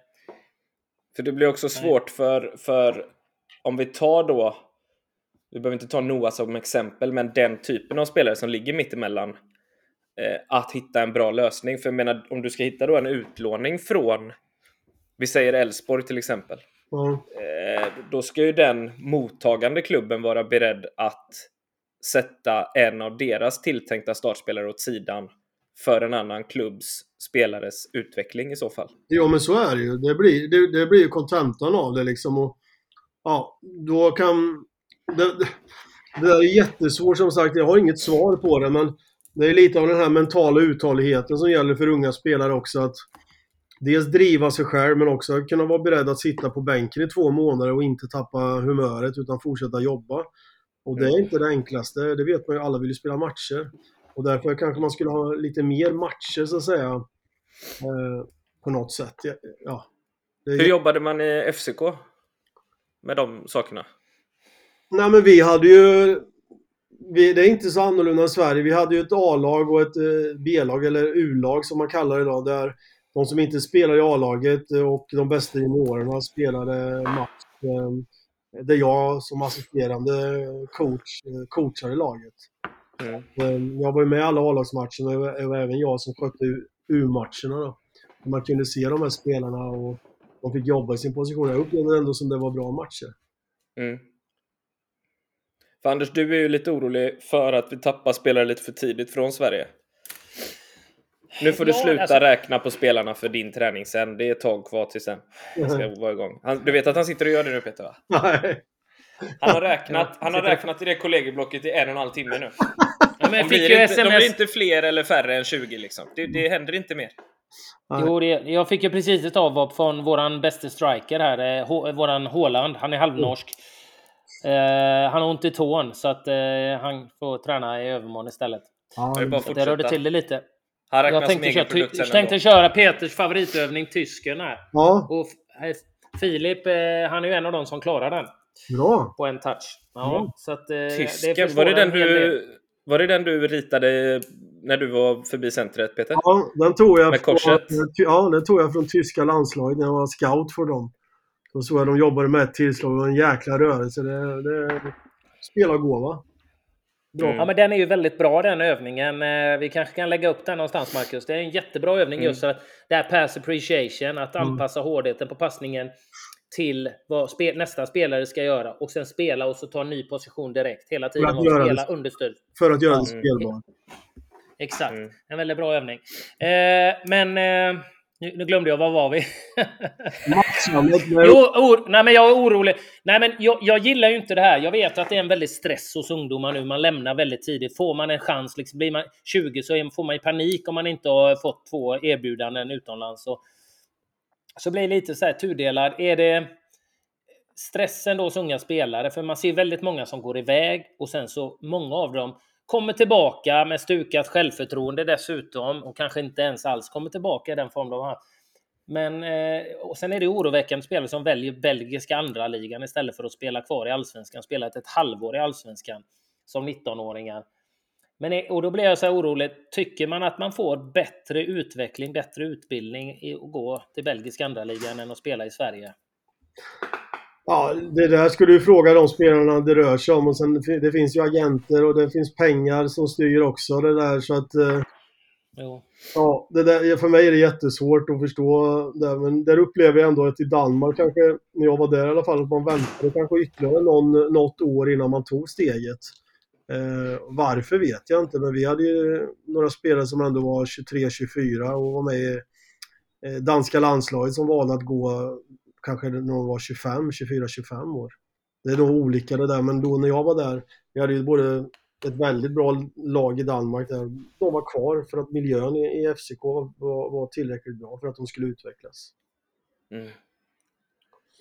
För det blir också svårt för, för om vi tar då, vi behöver inte ta Noah som exempel, men den typen av spelare som ligger mittemellan, eh, att hitta en bra lösning. För jag menar, om du ska hitta då en utlåning från, vi säger Elfsborg till exempel, Ja. eh, då ska ju den mottagande klubben vara beredd att sätta en av deras tilltänkta startspelare åt sidan för en annan klubbs spelares utveckling i så fall. Jo, men så är det ju. Det blir, det, det blir ju kontentan av det liksom. Och, ja, då kan... Det, det, det där är jättesvårt som sagt. Jag har inget svar på det, men det är lite av den här mentala uthålligheten som gäller för unga spelare också. Att dels driva sig själv, men också kunna vara beredd att sitta på bänken i två månader och inte tappa humöret, utan fortsätta jobba. Och det är inte det enklaste. Det vet man ju. Alla vill ju spela matcher. Och därför kanske man skulle ha lite mer matcher, så att säga. Eh, på något sätt. Ja. Det Hur jobbade man i FCK? Med de sakerna? Nej men vi hade ju... Vi, det är inte så annorlunda än Sverige. Vi hade ju ett A-lag och ett eh, B-lag, eller U-lag som man kallar det idag. Där de som inte spelar i A-laget och de bästa juniorerna spelade match. Eh, där jag som assisterande coach eh, coachade laget. Mm. Jag var ju med i alla A-lagsmatcherna och det var även jag som skötte U-matcherna då. Man kunde se de här spelarna och de fick jobba i sin position. Jag upplevde ändå som det var bra matcher. Mm. För Anders, du är ju lite orolig för att vi tappar spelare lite för tidigt från Sverige. Nu får du Ja, sluta alltså- räkna på spelarna för din träning sen. Det är ett tag kvar till sen. Jag ska vara igång. Han, du vet att han sitter och gör det nu Peter va? Nej. Han har räknat, han har räknat i det kollegieblocket i en och en halv timme nu. Ja, men De jag fick blir, ju inte, de blir sms. inte fler eller färre än 20 liksom. Det, det händer inte mer. Jo, det, jag fick ju precis ett avhopp från våran bästa striker här, eh, H- våran Håland. Han är halvnorsk. Eh, han har ont i tån så att eh, han får träna i övermorgon istället. Det bara rörde till det lite. Jag tänkte, köra, sen tänkte köra Peters favoritövning, tysken här. Ja, Och Filip, han är ju en av de som klarar den bra. på en touch. Ja, Mm. så att, eh, Tysken, försvårar var det, den du, var det den du ritade när du var förbi centret Peter? Ja, den tog jag, Med från, korset? ja, den tog jag från tyska landslaget när jag var scout för dem. Då såg jag de jobbade med ett tillslag och en jäkla rörelse. Det, det spelar gåva. Bra. Mm. Ja, men den är ju väldigt bra den övningen. Eh, Vi kanske kan lägga upp den någonstans, Marcus. Det är en jättebra övning Mm. just för att det här pass appreciation, att Mm. anpassa hårdheten på passningen till vad spe nästa spelare ska göra och sen spela och så ta en ny position direkt. Hela tiden att och göra spela det. understöd. För att göra den Mm. spelbar. Exakt. Mm. En väldigt bra övning. Eh, men eh, nu, nu glömde jag, var var vi? Jo, or, nej, men jag är orolig. Nej, men jag, jag gillar ju inte det här. Jag vet att det är en väldig stress hos ungdomar nu. Man lämnar väldigt tidigt. Får man en chans, liksom, blir man 20 så är, får man ju panik om man inte har fått två erbjudanden utomlands. Och, så blir det lite så här tudelad. Är det stressen då hos unga spelare? För man ser väldigt många som går iväg och sen så många av dem kommer tillbaka med stukat självförtroende dessutom och kanske inte ens alls kommer tillbaka i den form de har. Men eh, och sen är det oroväckande spelare som väljer belgiska andra ligan istället för att spela kvar i allsvenskan, spela ett halvår i allsvenskan som 19-åringar. Men, och då blir jag så här orolig. Tycker man att man får bättre utveckling, bättre utbildning i att gå till belgiska andra ligan än att spela i Sverige? Ja, det där ska du fråga de spelarna det rör sig om. Och sen, det finns ju agenter och det finns pengar som styr också det där. Så att, eh, Jo. ja, det där, för mig är det jättesvårt att förstå det. Men där upplever jag ändå att i Danmark kanske, när jag var där i alla fall, att man väntade kanske ytterligare någon, något år innan man tog steget. Eh, varför vet jag inte, men vi hade ju några spelare som ändå var 23-24 och var med i eh, danska landslaget som valde att gå kanske när de var 25, 24-25 år. Det är nog olika det där, men då när jag var där, vi hade ju både ett väldigt bra lag i Danmark där. De var kvar för att miljön i i FCK var, var tillräckligt bra för att de skulle utvecklas. Mm.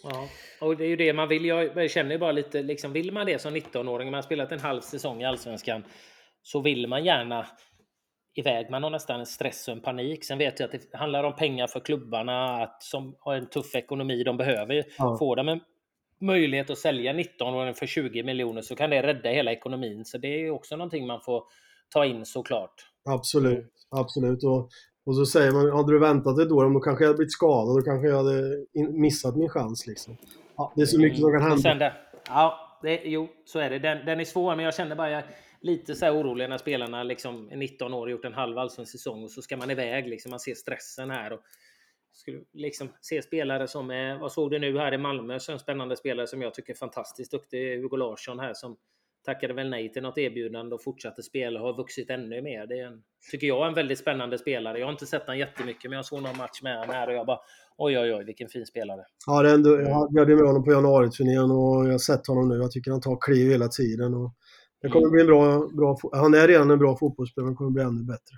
Ja, och det är ju det man vill. Jag känner ju bara lite, liksom, vill man det som 19-åring, man har spelat en halv säsong i Allsvenskan, så vill man gärna iväg. Man har nästan en stress och en panik. Sen vet jag att det handlar om pengar för klubbarna att, som har en tuff ekonomi. De behöver ja. få dem en möjlighet att sälja 19-åringen för 20 miljoner så kan det rädda hela ekonomin. Så det är också någonting man får ta in såklart. Absolut, absolut. Och, och så säger man, hade du väntat ett år, då kanske jag hade blivit skadad, då kanske jag hade missat min chans. Liksom. Ja, det är så mycket som kan hända. Sen det, ja, det, jo, så är det. Den, den är svår, men jag känner bara, jag, lite så här orolig när spelarna liksom är 19 år och gjort en halv allsvensk säsong och så ska man iväg. Liksom, man ser stressen här. Och skulle liksom se spelare som är, vad såg du nu här i Malmö, så en spännande spelare som jag tycker är fantastiskt duktig, Hugo Larsson här som tackade väl nej till något erbjudande och fortsatte spela och har vuxit ännu mer. Det är en, tycker jag är en väldigt spännande spelare. Jag har inte sett honom jättemycket, men jag såg någon match med honom här och jag bara oj, oj, oj, vilken fin spelare. Ja, det ändå, jag hade med honom på januariturnén och jag har sett honom nu. Jag tycker han tar kliv hela tiden. Och det kommer bli en bra, bra... Han är redan en bra fotbollsspelare, men kommer bli ännu bättre.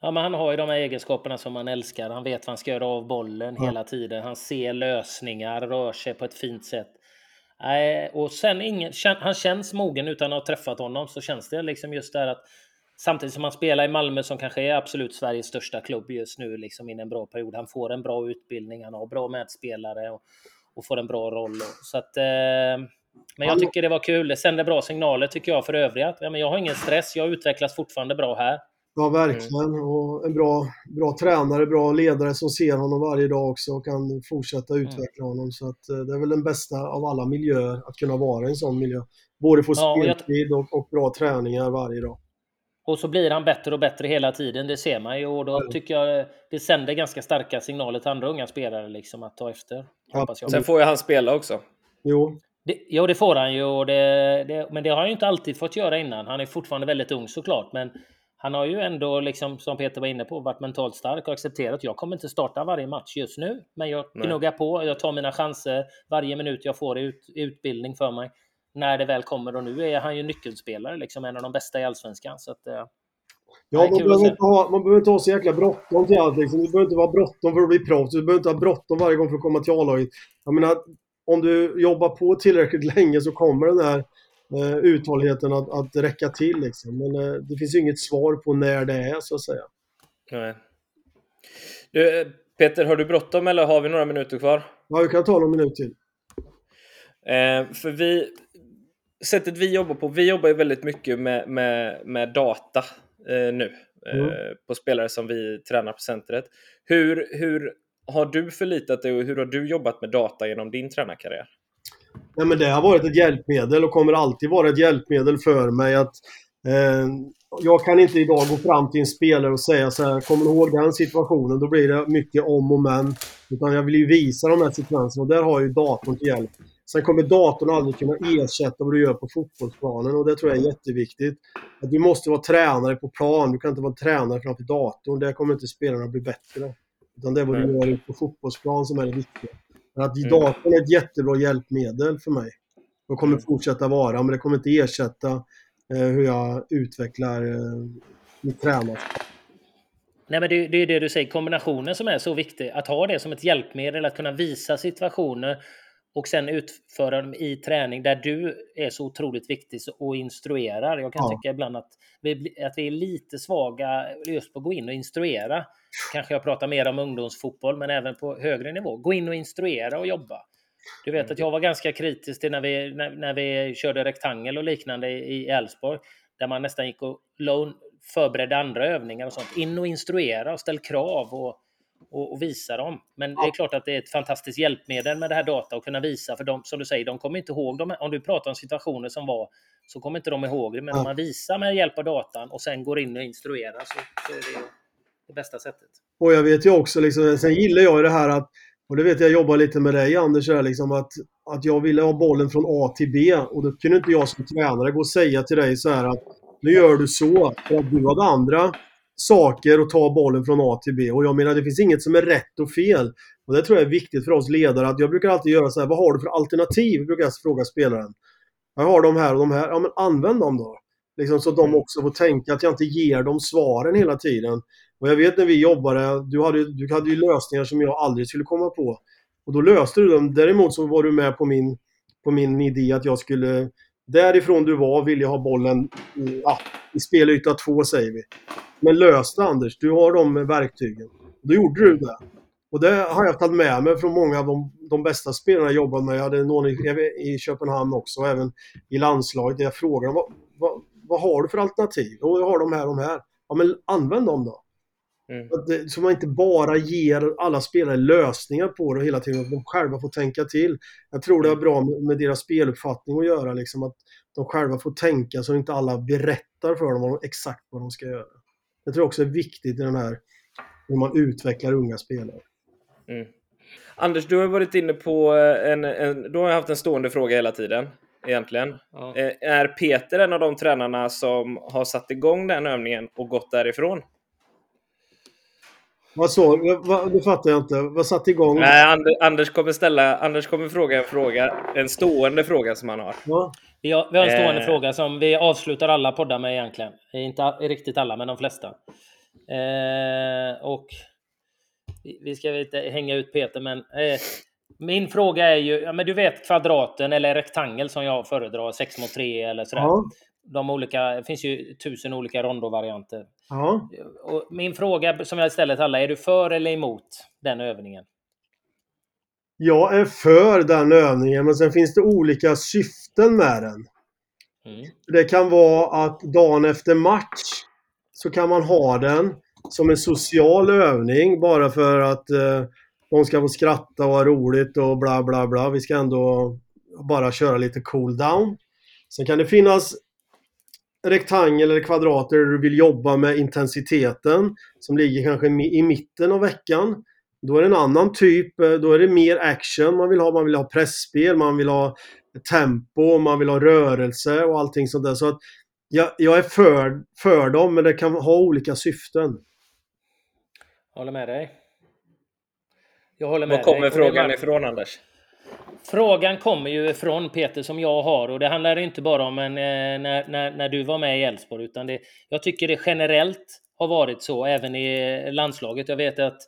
Ja, men han har ju de här egenskaperna som man älskar. Han vet vad han ska göra av bollen ja. hela tiden. Han ser lösningar, rör sig på ett fint sätt. Och sen ingen, han känns mogen utan att ha träffat honom så känns det liksom just där att samtidigt som han spelar i Malmö som kanske är absolut Sveriges största klubb just nu liksom in en bra period. Han får en bra utbildning, han har bra medspelare och, och får en bra roll. Så att eh, men jag tycker det var kul. Det sänder bra signaler tycker jag för övriga. Ja, men jag har ingen stress. Jag utvecklas fortfarande bra här. Ja, verkligen. Mm. Och en bra, bra tränare, bra ledare som ser honom varje dag också och kan fortsätta mm. utveckla mm. honom. Så att, eh, det är väl den bästa av alla miljöer, att kunna vara i en sån miljö. Både få ja, speltid och, och, bra träningar varje dag. Och så blir han bättre och bättre hela tiden, det ser man ju. Och då ja. tycker jag det sänder ganska starka signaler till andra unga spelare liksom att ta efter. Ja. Sen får ju han spela också. Jo, det, jo, det får han ju. Och det, det, men det har han ju inte alltid fått göra innan. Han är fortfarande väldigt ung såklart. Men han har ju ändå, liksom, som Peter var inne på, varit mentalt stark och accepterat att jag kommer inte starta varje match just nu. Men jag gnuggar på, jag tar mina chanser varje minut jag får ut, utbildning för mig. När det väl kommer och nu är han ju nyckelspelare, liksom en av de bästa i Allsvenskan. Så att, eh, Ja, man behöver, inte ha, man behöver inte ha så jäkla bråttom till allt. Liksom. Du behöver inte vara bråttom för att bli proffs. Du behöver inte ha bråttom varje gång för att komma till A-laget. Jag menar, om du jobbar på tillräckligt länge så kommer den här eh, uthålligheten att, att räcka till. Liksom. Men eh, det finns inget svar på när det är, så att säga. Nej. Du, eh, Peter, har du bråttom eller har vi några minuter kvar? Ja, vi kan ta någon minut till. Eh, för vi, sättet vi jobbar på, vi jobbar ju väldigt mycket med, med, med data eh, nu. Eh, mm. på spelare som vi tränar på centret. Hur, hur har du förlitat dig och hur har du jobbat med data genom din tränarkarriär? Nej, men det har varit ett hjälpmedel och kommer alltid vara ett hjälpmedel för mig. att eh, Jag kan inte idag gå fram till en spelare och säga så här, kommer du ihåg den situationen? Då blir det mycket om och men. Utan jag vill ju visa de här sekvenserna och där har ju datorn till hjälp. Sen kommer datorn aldrig kunna ersätta vad du gör på fotbollsplanen och det tror jag är jätteviktigt. Att du måste vara tränare på plan, du kan inte vara tränare framför datorn. Där kommer inte spelarna bli bättre. Utan det är vad du gör på fotbollsplan som är det viktiga. Men att mm. datorn är ett jättebra hjälpmedel för mig. Och kommer mm. fortsätta vara, men det kommer inte ersätta eh, hur jag utvecklar eh, mitt tränarskap. Nej, men det, det är det du säger, kombinationen som är så viktig. Att ha det som ett hjälpmedel, att kunna visa situationer och sen utföra dem i träning där du är så otroligt viktig och instruerar. Jag kan ja. tycka ibland att vi, att vi är lite svaga just på att gå in och instruera. Kanske jag pratar mer om ungdomsfotboll, men även på högre nivå. Gå in och instruera och jobba. Du vet att jag var ganska kritisk till när vi, när, när vi körde rektangel och liknande i Elfsborg, där man nästan gick och förberedde andra övningar och sånt. In och instruera och ställ krav och och, och visa dem. Men ja. det är klart att det är ett fantastiskt hjälpmedel med det här data att kunna visa. För de, som du säger, de kommer inte ihåg dem. Om du pratar om situationer som var så kommer inte de ihåg det. Men ja. om man visar med hjälp av datan och sen går in och instruerar så, så är det det bästa sättet. Och jag vet ju också, liksom, sen gillar jag det här att, och det vet jag jobbar lite med dig Anders, här, liksom, att, att jag ville ha bollen från A till B. Och då kunde inte jag som tränare gå och säga till dig så här att nu gör du så för att du hade andra saker och ta bollen från A till B. Och jag menar, det finns inget som är rätt och fel. Och det tror jag är viktigt för oss ledare. Att jag brukar alltid göra så här, vad har du för alternativ? Brukar jag fråga spelaren. Jag har de här och de här. Ja, men använd dem då. Liksom så att de mm. också får tänka att jag inte ger dem svaren hela tiden. Och jag vet när vi jobbade, du hade, du hade ju lösningar som jag aldrig skulle komma på. Och då löste du dem. Däremot så var du med på min, på min idé att jag skulle Därifrån du var vill jag ha bollen ja, i spelyta två säger vi. Men lös det Anders, du har de verktygen. Då gjorde du det. Och det har jag tagit med mig från många av de, de bästa spelarna jag jobbat med. Jag hade någon i, i Köpenhamn också, och även i landslaget. Där jag frågade vad, vad, vad har du för alternativ? Och jag har de här och de här. Ja, men använd dem då. Mm. Så man inte bara ger alla spelare lösningar på det hela tiden, att de själva får tänka till. Jag tror det är bra med, med deras speluppfattning att göra, liksom, att de själva får tänka så att inte alla berättar för dem vad de, exakt vad de ska göra. Jag tror också är viktigt i den här, när man utvecklar unga spelare. Mm. Anders, du har varit inne på eh, en, en, du har haft en stående fråga hela tiden egentligen. Ja. Eh, är Peter en av de tränarna som har satt igång den övningen och gått därifrån? Vad så? Det fattar jag inte. Vad satte igång? Nej, Anders kommer ställa... Anders kommer fråga en fråga. En stående fråga som han har. Ja. Vi har, vi har en stående eh. fråga som vi avslutar alla poddar med egentligen. Inte riktigt alla, men de flesta. Eh, och vi ska inte hänga ut Peter, men eh, min fråga är ju, ja, men du vet kvadraten eller rektangel som jag föredrar, 6 mot 3 eller sådär. Ja. De olika, det finns ju tusen olika rondovarianter. Ja. Och min fråga som jag ställer till alla, är du för eller emot den övningen? Jag är för den övningen, men sen finns det olika syften med den. Mm. Det kan vara att dagen efter match så kan man ha den som en social övning bara för att eh, de ska få skratta och ha roligt och bla bla bla. Vi ska ändå bara köra lite cool down. Sen kan det finnas rektangel eller kvadrater där du vill jobba med intensiteten som ligger kanske i mitten av veckan. Då är det en annan typ, eh, då är det mer action man vill ha. Man vill ha pressspel, man vill ha tempo, man vill ha rörelse och allting sånt där. Så att jag, jag är för, för dem, men det kan ha olika syften. Jag håller med dig. Jag håller med Var kommer dig. frågan ifrån, Anders? Frågan kommer ju från Peter som jag har och det handlar inte bara om en, eh, när, när, när du var med i Elfsborg utan det, jag tycker det generellt har varit så även i landslaget. Jag vet att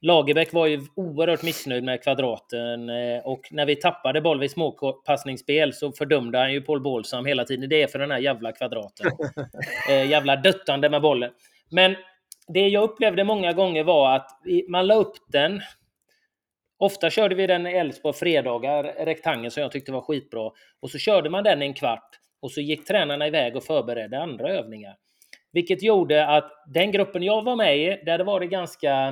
Lagerbäck var ju oerhört missnöjd med kvadraten eh, och när vi tappade boll vid småpassningsspel så fördömde han ju Paul Bålsam hela tiden. Det är för den här jävla kvadraten. Eh, jävla döttande med bollen. Men det jag upplevde många gånger var att man la upp den. Ofta körde vi den i Elfsborg fredagar, rektangeln som jag tyckte var skitbra. Och så körde man den i en kvart och så gick tränarna iväg och förberedde andra övningar. Vilket gjorde att den gruppen jag var med i, där det var det ganska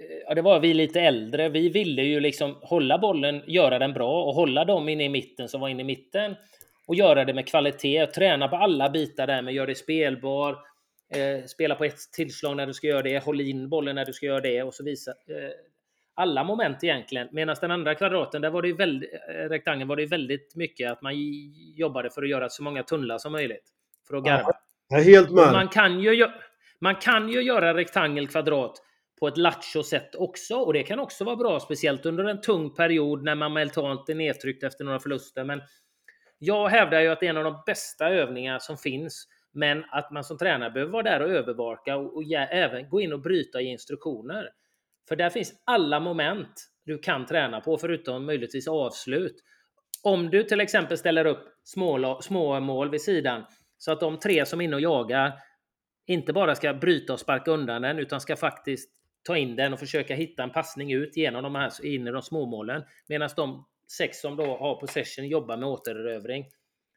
eh, ja, det var vi lite äldre. Vi ville ju liksom hålla bollen, göra den bra och hålla dem inne i mitten som var inne i mitten och göra det med kvalitet och träna på alla bitar där med gör det spelbar, eh, spela på ett tillslag när du ska göra det, håll in bollen när du ska göra det och så visa eh, alla moment egentligen. Medan den andra kvadraten, där var det ju väldigt, eh, rektangeln var det väldigt mycket att man jobbade för att göra så många tunnlar som möjligt. För att garva. Är helt med. Man kan ju, man kan ju göra rektangel, kvadrat på ett lattjo sätt också. Och det kan också vara bra, speciellt under en tung period när man mentalt är nedtryckt efter några förluster. Men jag hävdar ju att det är en av de bästa övningar som finns. Men att man som tränare behöver vara där och övervaka och, och ja, även gå in och bryta i instruktioner. För där finns alla moment du kan träna på, förutom möjligtvis avslut. Om du till exempel ställer upp små, små mål vid sidan, så att de tre som är inne och jagar inte bara ska bryta och sparka undan den, utan ska faktiskt ta in den och försöka hitta en passning ut genom de här in i de små målen. Medan de sex som då har possession jobbar med återerövring.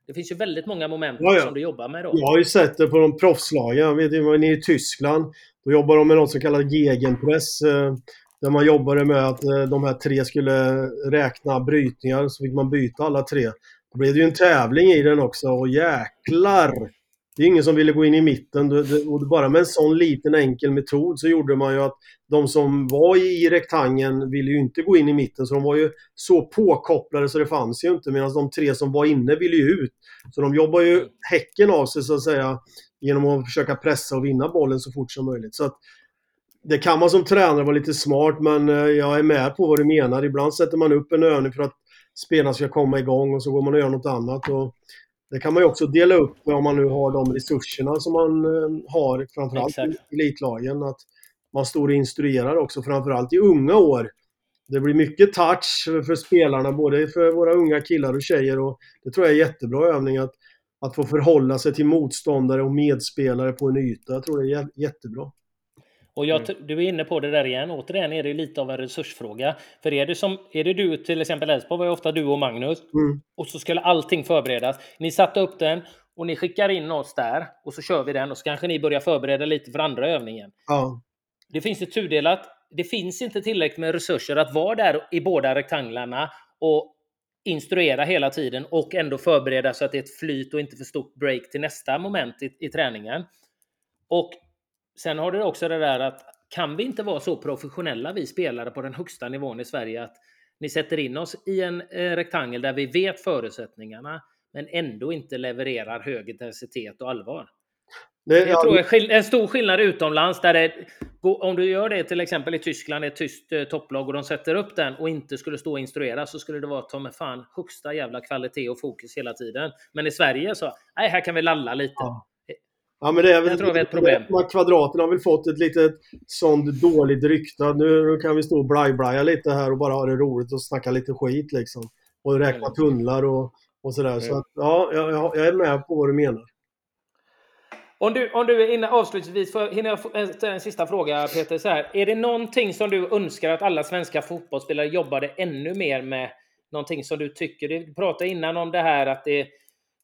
Det finns ju väldigt många moment ja, ja. som du jobbar med då. Jag har ju sett det på de proffslagen. Jag vet ju, nere i Tyskland, då jobbar de med något som kallas gegenpress. Eh, där man jobbade med att eh, de här tre skulle räkna brytningar, så fick man byta alla tre. Då blev det ju en tävling i den också och jäklar det är ingen som ville gå in i mitten och bara med en sån liten enkel metod så gjorde man ju att de som var i rektangeln ville ju inte gå in i mitten så de var ju så påkopplade så det fanns ju inte medan de tre som var inne ville ju ut. Så de jobbar ju häcken av sig så att säga genom att försöka pressa och vinna bollen så fort som möjligt. Så att det kan man som tränare vara lite smart men eh, jag är med på vad du menar. Ibland sätter man upp en övning för att spelarna ska komma igång och så går man och gör något annat. Och det kan man ju också dela upp om man nu har de resurserna som man eh, har framförallt Exakt. i elitlagen. Att man står och instruerar också framförallt i unga år. det blir mycket touch för spelarna, både för våra unga killar och tjejer. Och det tror jag är jättebra övning att, att få förhålla sig till motståndare och medspelare på en yta. Jag tror det är jättebra. Och jag, mm. du är inne på det där igen. Återigen är det lite av en resursfråga. För är det, som, är det du, till exempel Elfsborg var ju ofta du och Magnus. Mm. Och så skulle allting förberedas. Ni satte upp den och ni skickar in oss där och så kör vi den och så kanske ni börjar förbereda lite för andra övningen. Ja. Det finns ett tudelat. Det finns inte tillräckligt med resurser att vara där i båda rektanglarna och instruera hela tiden och ändå förbereda så att det är ett flyt och inte för stort break till nästa moment i, i träningen. Och sen har du också det där att kan vi inte vara så professionella vi spelare på den högsta nivån i Sverige att ni sätter in oss i en eh, rektangel där vi vet förutsättningarna men ändå inte levererar hög intensitet och allvar. Det, jag ja, tror är en stor skillnad utomlands där det, om du gör det till exempel i Tyskland, ett tyskt eh, topplag och de sätter upp den och inte skulle stå och instruera så skulle det vara ta fan högsta jävla kvalitet och fokus hela tiden. Men i Sverige så, nej, här kan vi lalla lite. Ja. Ja, men det är väl jag tror är ett problem. Kvadraten har väl fått ett litet sånt dåligt rykte. Nu kan vi stå och blaj lite här och bara ha det roligt och snacka lite skit liksom. Och räkna mm. tunnlar och, och sådär. Mm. Så att, ja, jag, jag är med på vad du menar. Om du, om du är inne avslutningsvis, för, hinner jag ställa en sista fråga Peter? Så här, är det någonting som du önskar att alla svenska fotbollsspelare jobbade ännu mer med? Någonting som du tycker, du pratade innan om det här att det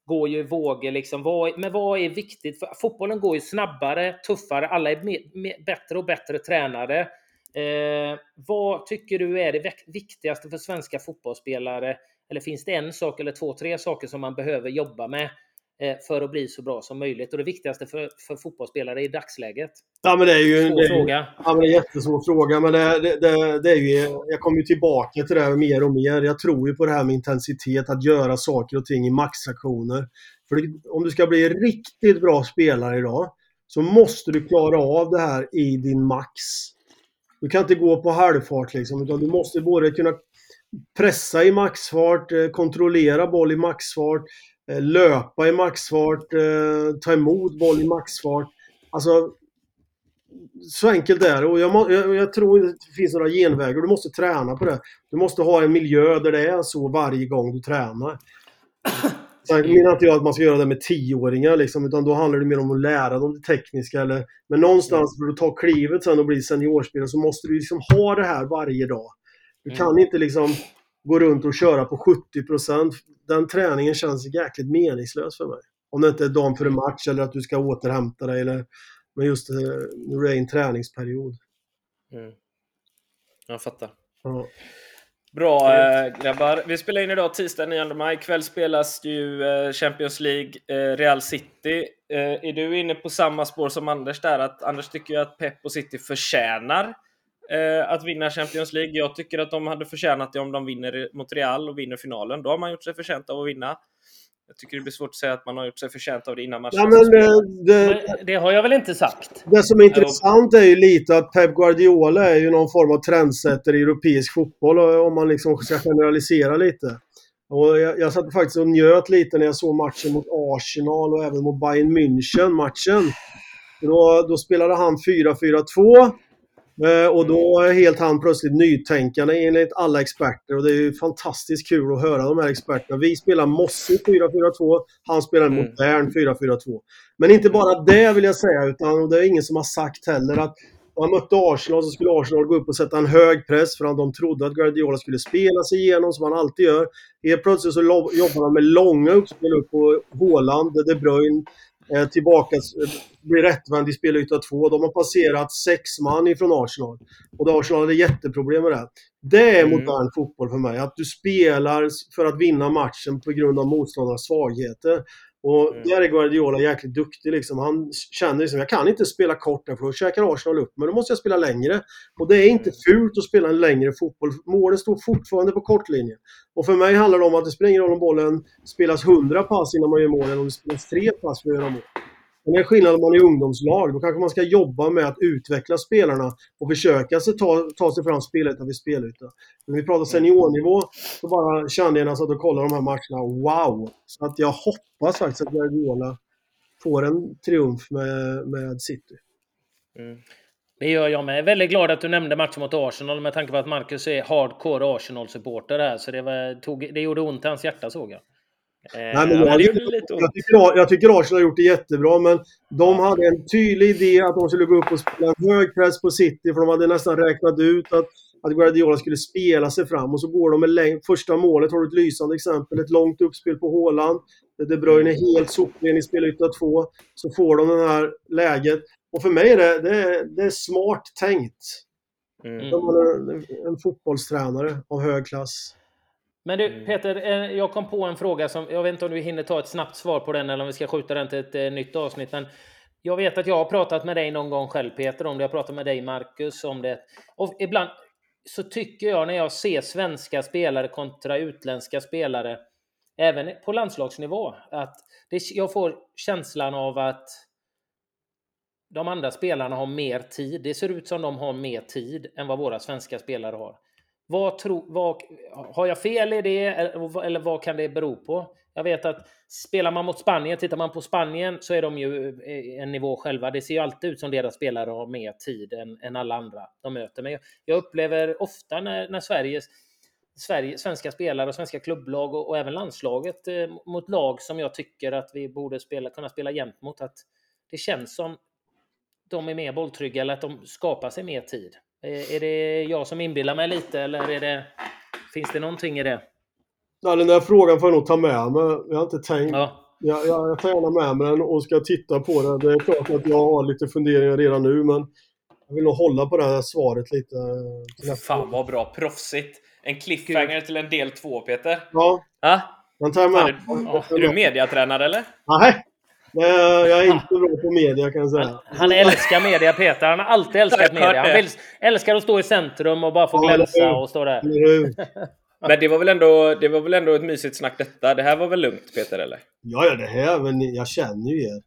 går ju i vågor liksom. Vad, men vad är viktigt? För fotbollen går ju snabbare, tuffare, alla är mer, mer, bättre och bättre tränade. Eh, vad tycker du är det viktigaste för svenska fotbollsspelare? Eller finns det en sak eller två, tre saker som man behöver jobba med för att bli så bra som möjligt? Och det viktigaste för, för fotbollsspelare i dagsläget? Ja, men det är ju en fråga. Ja, men det är en jättesvår fråga. Men det, det, det, det, är ju, jag kommer ju tillbaka till det här mer och mer. Jag tror ju på det här med intensitet, att göra saker och ting i maxaktioner. För om du ska bli riktigt bra spelare idag så måste du klara av det här i din max. Du kan inte gå på halvfart liksom, utan du måste både kunna pressa i maxfart, eh, kontrollera boll i maxfart, eh, löpa i maxfart, eh, ta emot boll i maxfart. Alltså, så enkelt är det. Och jag, jag, jag, tror inte det finns några genvägar. Du måste träna på det. Du måste ha en miljö där det är så varje gång du tränar. Sen menar inte jag att man ska göra det med tioåringar liksom, utan då handlar det mer om att lära dem det tekniska. Eller, men någonstans för att ta klivet sen och bli seniorspelare så måste du liksom ha det här varje dag. Du kan mm. inte liksom gå runt och köra på 70% Den träningen känns jäkligt meningslös för mig. Om det inte är dagen före match eller att du ska återhämta dig. Eller, men just när du är i en träningsperiod. Mm. Jag fattar. Ja. Bra äh, grabbar. Vi spelar in idag tisdag 9 maj. Ikväll spelas ju äh, Champions League, Real City. är du inne på samma spår som Anders där? Att Anders tycker ju att Pep och City förtjänar eh, att vinna Champions League. Jag tycker att de hade förtjänat det om de vinner mot Real och vinner finalen. Då har man gjort sig förtjänt av att vinna. Jag tycker det blir svårt att säga att man har gjort sig förtjänt av det innan matchen. Ja, men det, det, det, har jag väl inte sagt. Det som är intressant är ju lite att Pep Guardiola är ju någon form av trendsättare i europeisk fotboll om man liksom ska generalisera lite. Och jag, jag satt faktiskt och njöt lite när jag såg matchen mot Arsenal och även mot Bayern München matchen. Då, då spelade han 4-4-2 Eh, och då är helt han plötsligt nytänkande enligt alla experter och det är ju fantastiskt kul att höra de här experterna. Vi spelar mossigt 4-4-2, han spelar en mm. modern 4-4-2. Men inte bara det vill jag säga, utan det är ingen som har sagt heller att när han mötte Arsenal så skulle Arsenal gå upp och sätta en hög press för att de trodde att Guardiola skulle spela sig igenom som han alltid gör. Helt plötsligt så jobbar han med långa uppspel upp på Haaland, De Bruyne, eh, tillbaka, eh, blir rättvänd i spelyta 2. De har passerat sex man ifrån Arsenal. Och Arsenal hade jätteproblem med det. Det är mm. modern fotboll för mig. Att du spelar för att vinna matchen på grund av motståndarnas svagheter. Och mm. där är Guardiola jäkligt duktig. Liksom. Han känner liksom, jag kan inte spela kort för då käkar Arsenal upp men då måste jag spela längre. Och det är inte mm. fult att spela en längre fotboll. Målen står fortfarande på kortlinjen. Och för mig handlar det om att det spelar ingen roll om bollen spelas 100 pass innan man gör mål eller om det spelas 3 pass för att göra mål. Men det är skillnad om man är ungdomslag. Då kanske man ska jobba med att utveckla spelarna och försöka sig ta, ta sig fram spelyta vid spelyta. När vi pratar seniornivå så bara kände jag när jag satt och kollade de här matcherna, wow! Så att jag hoppas faktiskt att Guardiola får en triumf med, med City. Mm. Det gör jag med. Jag är väldigt glad att du nämnde matchen mot Arsenal med tanke på att Marcus är hardcore Arsenal-supporter här. Så det, var, tog, det gjorde ont i hans hjärta såg jag. Eh, Nej, men jag, lite jag, tycker, jag tycker Arsenal har gjort det jättebra, men de hade en tydlig idé att de skulle gå upp och spela hög press på City, för de hade nästan räknat ut att, att Guardiola skulle spela sig fram. Och så går de med längd. Första målet har du ett lysande exempel. Ett långt uppspel på Håland. De Bruyne är helt sopren i spelyta två. Så får de det här läget. Och för mig är det, det, är, det är smart tänkt. Mm. De är en, en fotbollstränare av hög klass. Men du mm. Peter, eh, jag kom på en fråga som jag vet inte om du hinner ta ett snabbt svar på den eller om vi ska skjuta den till ett eh, nytt avsnitt. Men jag vet att jag har pratat med dig någon gång själv Peter om det. Jag har pratat med dig Marcus om det. Och ibland så tycker jag när jag ser svenska spelare kontra utländska spelare, även på landslagsnivå, att det, jag får känslan av att de andra spelarna har mer tid. Det ser ut som de har mer tid än vad våra svenska spelare har. Vad tro, vad, har jag fel i det eller vad kan det bero på? Jag vet att spelar man mot Spanien, tittar man på Spanien så är de ju en nivå själva. Det ser ju alltid ut som deras spelare har mer tid än, än alla andra de möter. Men jag upplever ofta när, när Sveriges Sverige, svenska spelare och svenska klubblag och, och även landslaget eh, mot lag som jag tycker att vi borde spela, kunna spela jämt mot. Att det känns som de är mer bolltrygga eller att de skapar sig mer tid. Eh, är det jag som inbillar mig lite eller är det, finns det någonting i det? Ja, den där frågan får jag nog ta med mig. Jag har inte tänkt. Ja. Jag, jag, jag tar gärna med mig den och ska titta på den. Det är klart att jag har lite funderingar redan nu men jag vill nog hålla på det här svaret lite. Fan vad bra, proffsigt! En cliffhanger till en del två Peter. Ja. Ah? Den tar jag med. Är, är du mediatränare eller? Nej, Nej, jag är inte bra på media kan jag säga. Han, han älskar media, Peter. Han har alltid älskat media. Han älskar att stå i centrum och bara få glänsa och stå där. Men det var, väl ändå, det var väl ändå ett mysigt snack detta? Det här var väl lugnt Peter, eller? Ja, ja det här, men jag känner ju er.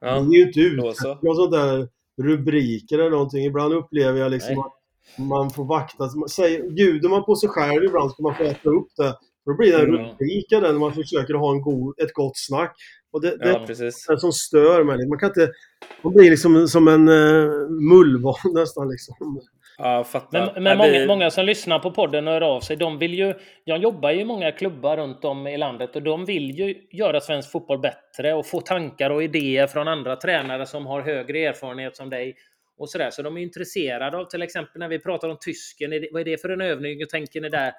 Ja, Ni är ju inte ute något sånt där rubriker eller någonting. Ibland upplever jag liksom Nej. att man får vakta. Säger, bjuder man på sig själv ibland ska man få äta upp det. Då blir det mm. rubrik när man försöker ha en god, ett gott snack. Och det, det ja, är det som stör mig. Man kan inte... Man blir liksom som en uh, mullvad nästan liksom. Ja, fattar. Men, men många, många, som lyssnar på podden och hör av sig, de vill ju... Jag jobbar ju i många klubbar runt om i landet och de vill ju göra svensk fotboll bättre och få tankar och idéer från andra tränare som har högre erfarenhet som dig. Och sådär. Så de är intresserade av till exempel när vi pratar om tysken, vad är det för en övning? Hur tänker ni där?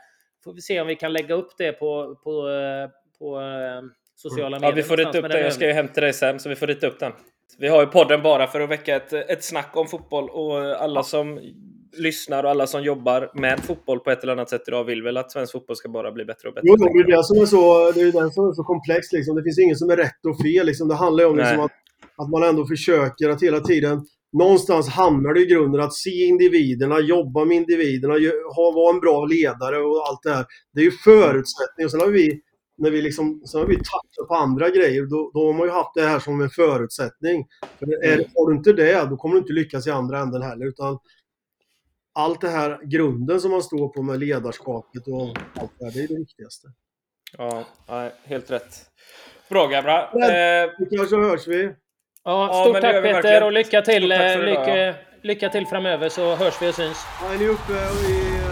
Får vi se om vi kan lägga upp det på, på, eh, på eh, sociala medier. Ja, vi får rita upp den. Jag ska ju hem till dig sen, så vi får rita upp den. Vi har ju podden bara för att väcka ett, ett snack om fotboll och alla som lyssnar och alla som jobbar med fotboll på ett eller annat sätt idag vill väl att svensk fotboll ska bara bli bättre och bättre. Jo, det är det som är så, det är den som är så komplex. Liksom. Det finns ingen som är rätt och fel. Liksom. Det handlar ju om liksom, att, att man ändå försöker att hela tiden Någonstans hamnar det i grunden att se individerna, jobba med individerna, ha, vara en bra ledare och allt det här. Det är ju förutsättningar. Sen har vi när vi, liksom, sen har vi touchat på andra grejer, då, då har man ju haft det här som en förutsättning. För är, mm. har du inte det, då kommer du inte lyckas i andra änden heller. Utan allt det här grunden som man står på med ledarskapet och allt det här, det är det viktigaste. Ja, helt rätt. Bra grabbar. Eh, kanske hörs vi. Ja, stort ja, tack Peter verkligen. och lycka till, eh, lycka, ja. lycka till framöver så hörs vi och syns. Ja, är ni uppe i, i